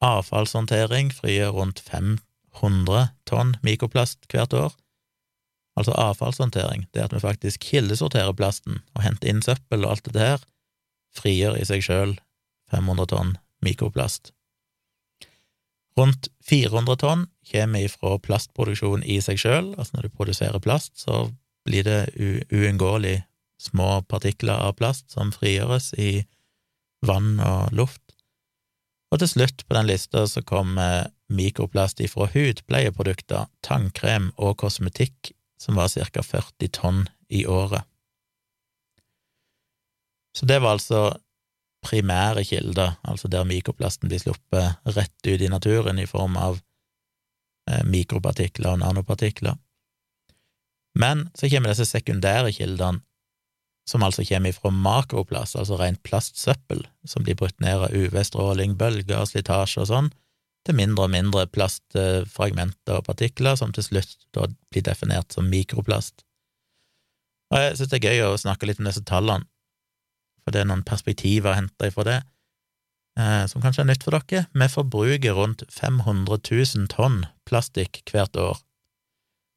Avfallshåndtering frigjør rundt 500 tonn mikroplast hvert år. Altså avfallshåndtering, det at vi faktisk kildesorterer plasten og henter inn søppel og alt det der, frigjør i seg sjøl 500 tonn mikroplast. Rundt 400 tonn kommer ifra plastproduksjon i seg sjøl, altså når du produserer plast, så blir det uunngåelig små partikler av plast som frigjøres i vann og luft. Og til slutt på den lista så kommer mikroplast ifra hudpleieprodukter, tannkrem og kosmetikk, som var ca. 40 tonn i året. Så det var altså primære kilder, altså der mikroplasten blir sluppet rett ut i naturen i form av eh, mikropartikler og nanopartikler. Men så kommer disse sekundære kildene, som altså kommer ifra makroplast, altså rent plastsøppel, som blir brutt ned av UV-stråling, bølger, slitasje og sånn, til mindre og mindre plastfragmenter og partikler, som til slutt da blir definert som mikroplast. Og jeg synes det er gøy å snakke litt om disse tallene, for det er noen perspektiver å hente ifra det, eh, som kanskje er nytt for dere. Vi forbruker rundt 500 000 tonn plastikk hvert år,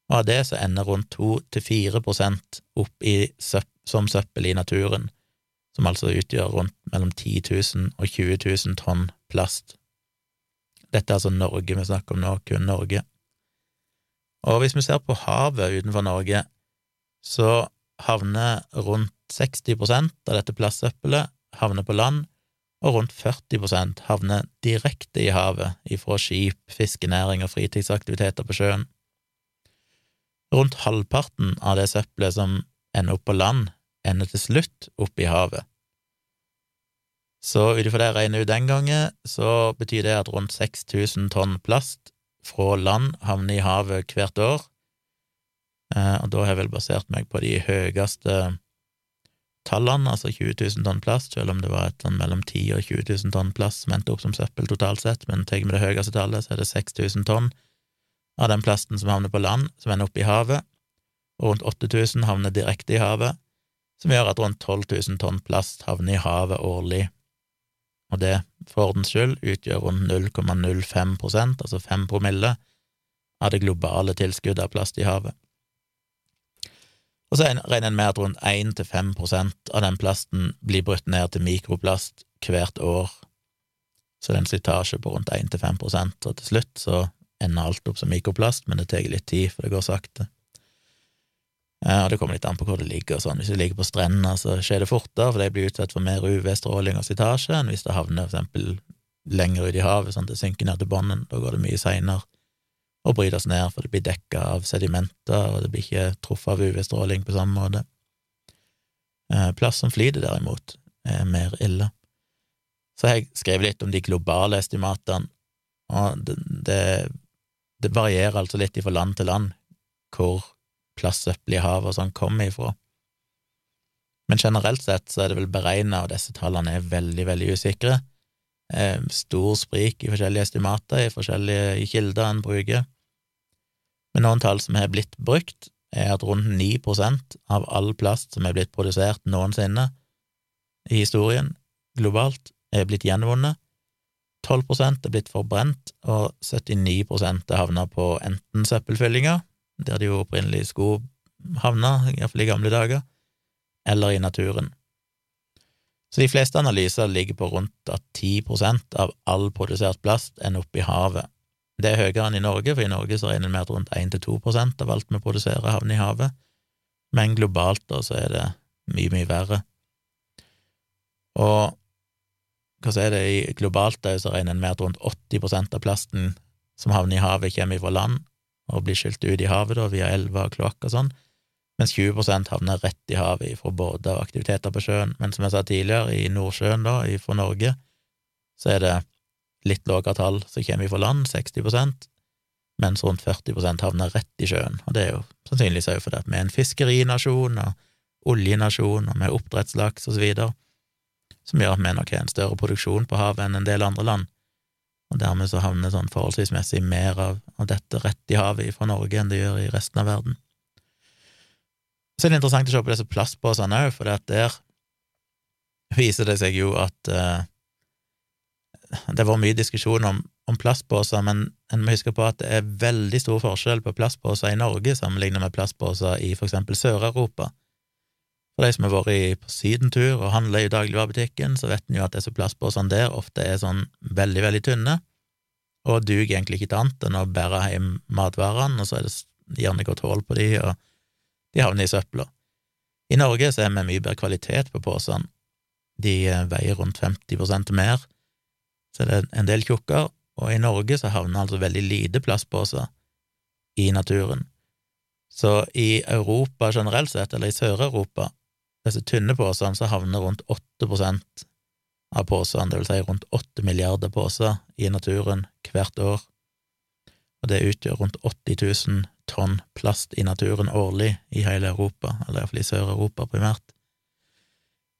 og av det så ender rundt 2–4 prosent opp i som søppel i naturen, som altså utgjør rundt mellom 10 000 og 20 000 tonn plast. Dette er altså Norge vi snakker om nå, kun Norge. Og hvis vi ser på havet utenfor Norge, så havner rundt 60% av dette plastsøppelet havner på land, og rundt 40% havner direkte i havet ifra skip, fiskenæring og fritidsaktiviteter på sjøen. Rundt halvparten av det søppelet som ender opp på land, ender til slutt opp i havet. Så ut ifra det jeg regner ut den gangen, så betyr det at rundt 6000 tonn plast fra land havner i havet hvert år, eh, og da har jeg vel basert meg på de høyeste tallene, altså 20 000 tonn plast, selv om det var et sånn mellom 10 og 20 000 tonn plast som endte opp som søppel totalt sett, men tar vi det høyeste tallet, så er det 6000 tonn av den plasten som havner på land, som ender opp i havet, og rundt 8000 havner direkte i havet, som gjør at rundt 12 000 tonn plast havner i havet årlig, og det, for ordens skyld, utgjør rundt 0,05% altså 5 promille, av det globale tilskuddet av plast i havet. Og så regner en med at rundt 1–5% av den plasten blir brutt ned til mikroplast hvert år, så det er en slitasje på rundt 1–5 og til slutt så ender alt opp som mikroplast, men det tar litt tid, for det går sakte. Og det kommer litt an på hvor det ligger og sånn. Hvis det ligger på strendene, så skjer det fortere, for de blir utsatt for mer UV-stråling og slitasje enn hvis det havner for eksempel lenger ut i havet, sånn at det synker ned til bunnen. Da går det mye seinere og brytes ned, for det blir dekka av sedimenter, og det blir ikke truffet av UV-stråling på samme måte. Eh, Plass som flyter, derimot, er mer ille. Så jeg skrev litt om de globale estimatene, og det, det, det varierer altså litt fra land til land hvor plastsøppel i havet og sånn kommer ifra. Men generelt sett så er det vel beregna, og disse tallene er veldig, veldig usikre. Eh, stor sprik i forskjellige estimater i forskjellige kilder en bruker. Men noen tall som har blitt brukt, er at rundt 9% av all plast som er blitt produsert noensinne i historien globalt, er blitt gjenvunnet. 12% er blitt forbrent, og 79 er havna på enten søppelfyllinger, der de jo opprinnelig skulle havna, iallfall i gamle dager, eller i naturen. Så de fleste analyser ligger på rundt at 10% av all produsert plast ender opp i havet, det er høyere enn i Norge, for i Norge så regner vi med at rundt 1–2 prosent av alt vi produserer, havner i havet, men globalt da så er det mye, mye verre. Og hva så er det, globalt da så regner en med at rundt 80 prosent av plasten som havner i havet, kommer fra land og blir skylt ut i havet da via elver og kloakk og sånn, mens 20 prosent havner rett i havet fra båter og aktiviteter på sjøen. Men som jeg sa tidligere, i Nordsjøen, da, fra Norge, så er det litt lavere tall som kommer fra land, 60% mens rundt 40% havner rett i sjøen. Og det er jo sannsynligvis også fordi vi er en fiskerinasjon og oljenasjon, og vi er oppdrettslaks videre, som gjør at vi nok har en større produksjon på havet enn en del andre land. Og dermed så havner sånn forholdsvis mer av, av dette rett i havet fra Norge enn det gjør i resten av verden. Så er det interessant å se på disse plastposene òg, for der viser det seg jo at uh, det har vært mye diskusjon om, om plastposer, men en må huske på at det er veldig stor forskjell på plastposer i Norge sammenlignet med plastposer i for eksempel Sør-Europa. For de som har vært på sydentur og handla i dagligvarebutikken, så vet en jo at disse plastposene der ofte er sånn veldig, veldig tynne, og duger egentlig ikke til annet enn å bære hjem matvarene, og så er det gjerne godt hull på de, og de havner i søpla. I Norge så er vi mye bedre kvalitet på posene. De eh, veier rundt 50% mer, så det er en del tjukkere, og i Norge så havner altså veldig lite plastposer i naturen. Så i Europa generelt sett, eller i Sør-Europa, disse tynne posene, så havner rundt 8% av posene, det vil si rundt 8 milliarder poser, i naturen hvert år, og det utgjør rundt 80 000 tonn plast i naturen årlig i hele Europa, eller iallfall i Sør-Europa primært.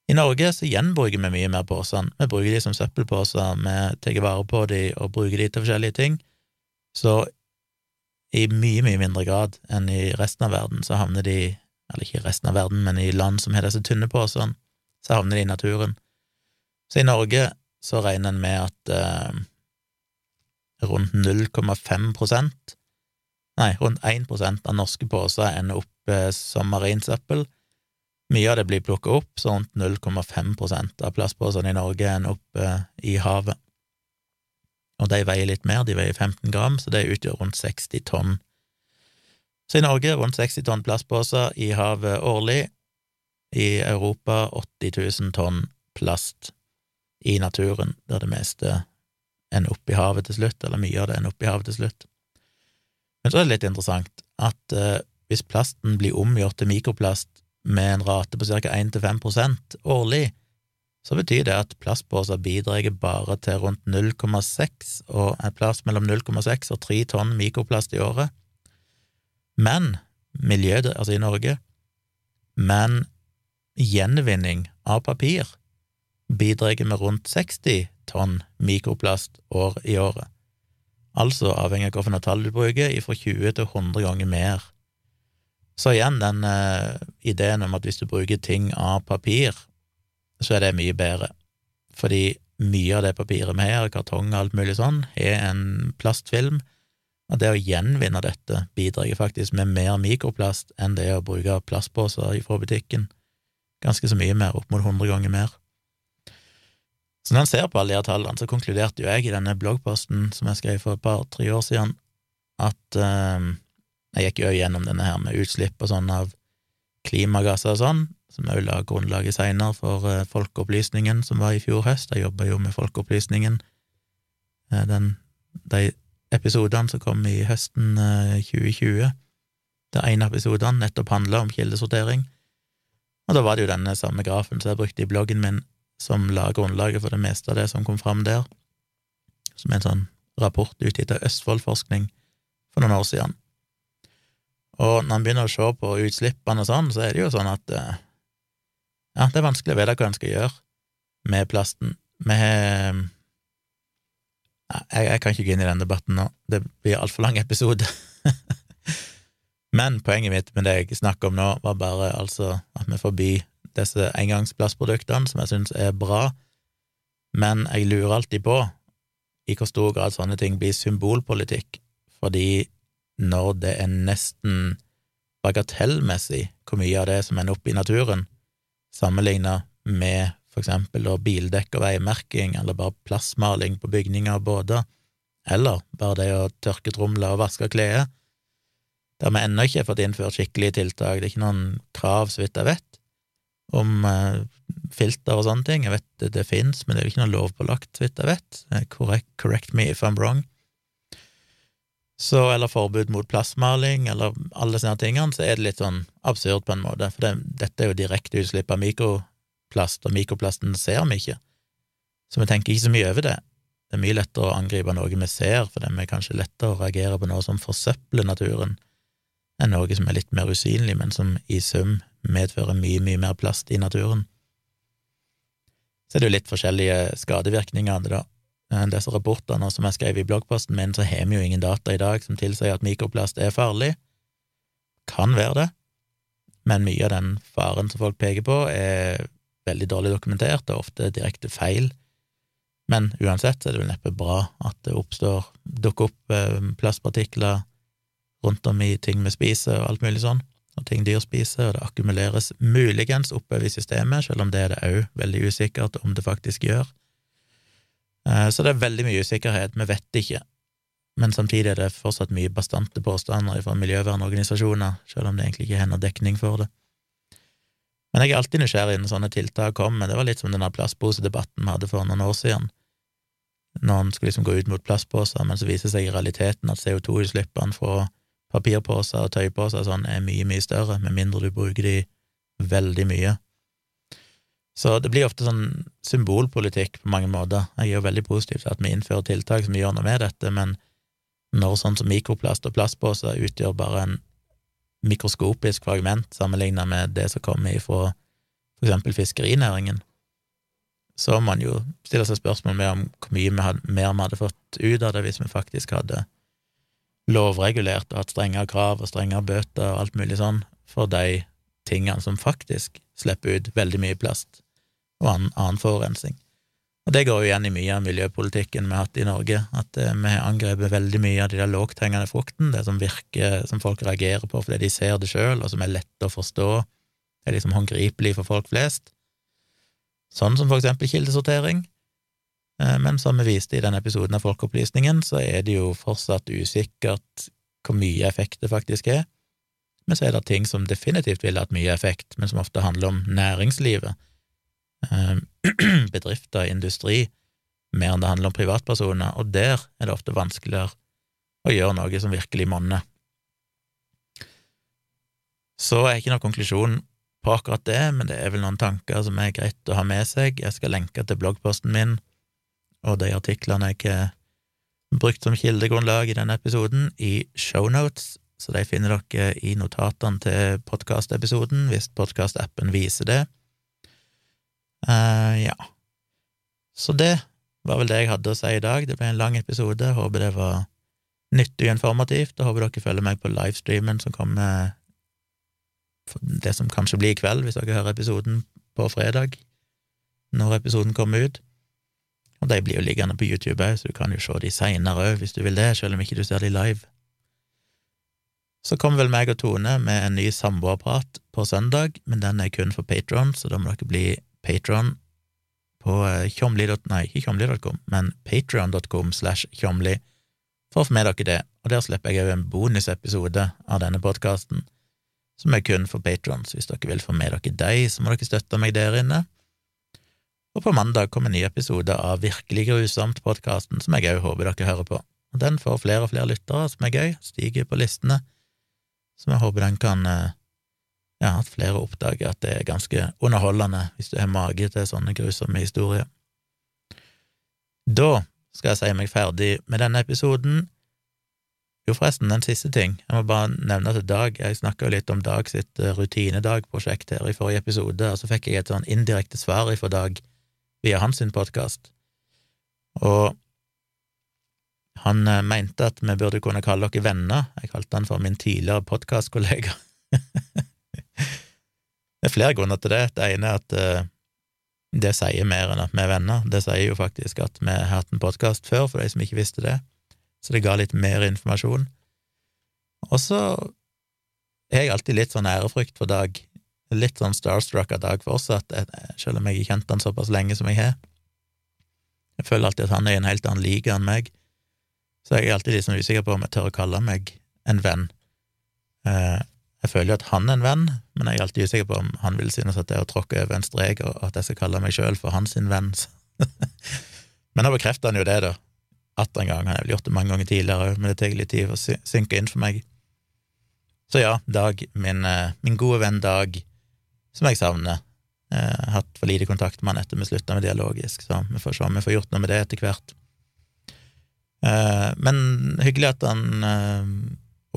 I Norge så gjenbruker vi mye mer posene. Vi bruker de som søppelposer, vi tar vare på de og bruker de til forskjellige ting. Så i mye, mye mindre grad enn i resten av verden så havner de, eller ikke i resten av verden, men i land som har disse tynne posene, så havner de i naturen. Så i Norge så regner en med at eh, rundt 0,5 prosent, nei, rundt 1 prosent av norske poser ender opp eh, som marinsøppel, mye av det blir plukket opp, så rundt 0,5% av plastposene i Norge ender opp eh, i havet. Og de veier litt mer, de veier 15 gram, så det utgjør rundt 60 tonn. Så i Norge rundt 60 tonn plastposer i havet årlig. I Europa 80 000 tonn plast i naturen, der det meste ender opp i havet til slutt, eller mye av det ender opp i havet til slutt. Men så er det litt interessant at eh, hvis plasten blir omgjort til mikroplast med en rate på ca. 1-5% årlig, så betyr det at plastposer bidrar bare til rundt 0,6 og en plass mellom 0,6 og 3 tonn mikroplast i året. Men miljøet, altså i Norge, men gjenvinning av papir bidrar med rundt 60 tonn mikroplast år i året. Altså, avhengig av hvilket tall du bruker, fra 20 til 100 ganger mer så igjen den uh, ideen om at hvis du bruker ting av papir, så er det mye bedre, fordi mye av det papiret vi har, kartong og alt mulig sånn, er en plastfilm, og det å gjenvinne dette bidrar faktisk med mer mikroplast enn det å bruke plastposer fra butikken. Ganske så mye mer, opp mot 100 ganger mer. Så når en ser på alle de tallene, så konkluderte jo jeg i denne bloggposten som jeg skrev for et par-tre år siden, at uh, jeg gikk jo gjennom denne her med utslipp og sånn av klimagasser og sånn, som òg la grunnlaget seinere for uh, Folkeopplysningen som var i fjor høst. Jeg jobba jo med Folkeopplysningen, uh, den, de episodene som kom i høsten uh, 2020, der en av nettopp handla om kildesortering. Og da var det jo denne samme grafen som jeg brukte i bloggen min, som la grunnlaget for det meste av det som kom fram der, som en sånn rapport utgitt av Østfoldforskning for noen år siden. Og når en begynner å se på utslippene og sånn, så er det jo sånn at eh, ja, det er vanskelig å vite hva en skal gjøre med plasten. Vi har jeg, jeg, kan ikke gå inn i den debatten nå, det blir altfor lang episode. Men poenget mitt med det jeg snakker om nå, var bare altså at vi forbyr disse engangsplastproduktene, som jeg syns er bra, men jeg lurer alltid på i hvor stor grad sånne ting blir symbolpolitikk, fordi når det er nesten bagatellmessig hvor mye av det som ender opp i naturen, sammenligna med for eksempel da bildekk og veimerking, eller bare plastmaling på bygninger og båter, eller bare det å tørke tromler og vaske klær, der vi ennå ikke har fått innført skikkelige tiltak, det er ikke noen krav, så vidt jeg vet, om eh, filter og sånne ting, jeg vet det, det fins, men det er jo ikke noe lovpålagt, så vidt jeg vet, correct, correct me if I'm wrong så, eller forbud mot plastmaling, eller alle sånne tingene, så er det litt sånn absurd på en måte, for det, dette er jo direkte utslipp av mikroplast, og mikroplasten ser vi ikke, så vi tenker ikke så mye over det. Det er mye lettere å angripe noe vi ser, for det er kanskje lettere å reagere på noe som forsøpler naturen, enn noe som er litt mer usynlig, men som i sum medfører mye, mye mer plast i naturen. Så er det jo litt forskjellige skadevirkninger av det, da. Eh, disse rapportene som jeg skrev i bloggposten min, så har vi jo ingen data i dag som tilsier at mikroplast er farlig. Kan være det, men mye av den faren som folk peker på, er veldig dårlig dokumentert og ofte direkte feil. Men uansett er det vel neppe bra at det oppstår, dukker opp eh, plastpartikler rundt om i ting vi spiser og alt mulig sånn, og ting dyr spiser, og det akkumuleres muligens oppover i systemet, selv om det er det òg veldig usikkert om det faktisk gjør. Eh, så det er veldig mye usikkerhet, vi vet ikke, men samtidig er det fortsatt mye bastante påstander fra miljøvernorganisasjoner, selv om det egentlig ikke er noen dekning for det. Men jeg er alltid nysgjerrig når sånne tiltak kommer. Det var litt som den plastposedebatten vi hadde for noen år siden, når en skulle liksom gå ut mot plastposer, men så viser seg i realiteten at CO2-utslippene fra papirposer og tøyposer og sånn er mye, mye større, med mindre du bruker de veldig mye. Så det blir ofte sånn symbolpolitikk på mange måter. Jeg er jo veldig positiv til at vi innfører tiltak som gjør noe med dette, men når sånn som mikroplast og plastposer utgjør bare en mikroskopisk fragment sammenlignet med det som kommer ifra for eksempel fiskerinæringen, så må man jo stille seg spørsmål med om hvor mye vi hadde, mer vi hadde fått ut av det hvis vi faktisk hadde lovregulert og hatt strengere krav og strengere bøter og alt mulig sånn for de tingene som faktisk slipper ut veldig mye plast og annen, forurensning. Og det går jo igjen i mye av miljøpolitikken vi har hatt i Norge, at eh, vi har angrepet veldig mye av de der lågthengende fruktene, det som virker, som folk reagerer på fordi de ser det sjøl, og som er lett å forstå, er liksom håndgripelig for folk flest, sånn som for eksempel kildesortering. Eh, men som vi viste i den episoden av Folkeopplysningen, så er det jo fortsatt usikkert hvor mye effekt det faktisk er. Men så er det ting som definitivt ville hatt mye effekt, men som ofte handler om næringslivet bedrifter, industri, mer enn det handler om privatpersoner, og der er det ofte vanskeligere å gjøre noe som virkelig monner. Så er ikke noen konklusjon på akkurat det, men det er vel noen tanker som er greit å ha med seg. Jeg skal lenke til bloggposten min og de artiklene jeg har brukt som kildegrunnlag i denne episoden, i shownotes, så de finner dere i notatene til podkastepisoden hvis podkastappen viser det. Uh, ja. Så det var vel det jeg hadde å si i dag. Det ble en lang episode. Håper det var nyttig og informativt, og håper dere følger meg på livestreamen som kommer det som kanskje blir i kveld, hvis dere hører episoden på fredag, når episoden kommer ut. Og de blir jo liggende på YouTube òg, så du kan jo se de seinere òg, hvis du vil det, selv om ikke du ser de live. Så kommer vel meg og Tone med en ny samboerprat på søndag, men den er kun for Patron, så da må dere bli Patron på eh, tjomli, nei, ikke tjomli.com, men patron.com slash tjomli for å få med dere det, og der slipper jeg òg en bonusepisode av denne podkasten, som er kun for patrons. Hvis dere vil få med dere deg, så må dere støtte meg der inne. Og på mandag kommer en ny episode av Virkelig grusomt-podkasten, som jeg òg håper dere hører på. Og Den får flere og flere lyttere, som er gøy, stiger på listene, som jeg håper den kan eh, ja, at flere oppdager at det er ganske underholdende hvis du har mage til sånne grusomme historier. Da skal jeg si meg ferdig med denne episoden. Jo, forresten, en siste ting. Jeg må bare nevne til Dag. Jeg snakka jo litt om Dag sitt eh, rutinedagprosjekt her i forrige episode, og så fikk jeg et sånn indirekte svar ifra Dag via hans podkast. Og han eh, mente at vi burde kunne kalle dere venner. Jeg kalte han for min tidligere podkastkollega. Det er flere grunner til det. Det ene er at uh, det sier mer enn at vi er venner. Det sier jo faktisk at vi har hatt en podkast før, for de som ikke visste det, så det ga litt mer informasjon. Og så har jeg alltid litt sånn ærefrykt for Dag, litt sånn starstruck av Dag fortsatt, selv om jeg har kjent han såpass lenge som jeg har. Jeg føler alltid at han er i en helt annen liga enn meg, så jeg er alltid sånn usikker på om jeg tør å kalle meg en venn. Eh, jeg føler jo at han er en venn, men jeg er alltid usikker på om han vil synes at det er å tråkke over en strek, og at jeg skal kalle meg sjøl for hans venn. men nå bekrefter han jo det, da. Atter en gang. Han har vel gjort det mange ganger tidligere òg, men det tar litt tid å synke inn for meg. Så ja, Dag, min, eh, min gode venn Dag, som jeg savner. Jeg har hatt for lite kontakt med han etter vi slutta med dialogisk, så vi får se om vi får gjort noe med det etter hvert. Eh, men hyggelig at han eh,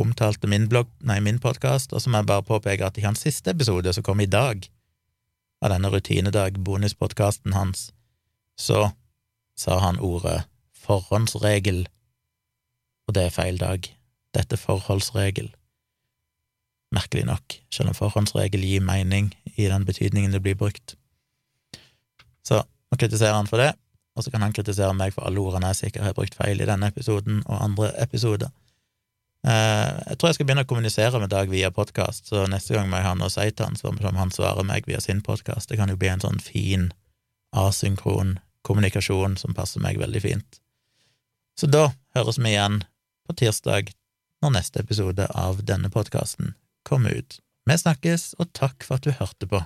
omtalte min blogg, nei, min podkast, og så må jeg bare påpeke at i hans siste episode, som kom i dag, av denne rutinedag, bonuspodkasten hans, så sa han ordet forhåndsregel, og det er feil dag. Dette er forholdsregel. Merkelig nok, selv om forhåndsregel gir mening i den betydningen det blir brukt. Så nå kritiserer han for det, og så kan han kritisere meg for alle ordene jeg sikkert har brukt feil i denne episoden og andre episoder. Eh, jeg tror jeg skal begynne å kommunisere med Dag via podkast, så neste gang må jeg ha noe å si til han, som han svarer meg via sin podkast. Det kan jo bli en sånn fin, asynkron kommunikasjon som passer meg veldig fint. Så da høres vi igjen på tirsdag, når neste episode av denne podkasten kommer ut. Vi snakkes, og takk for at du hørte på.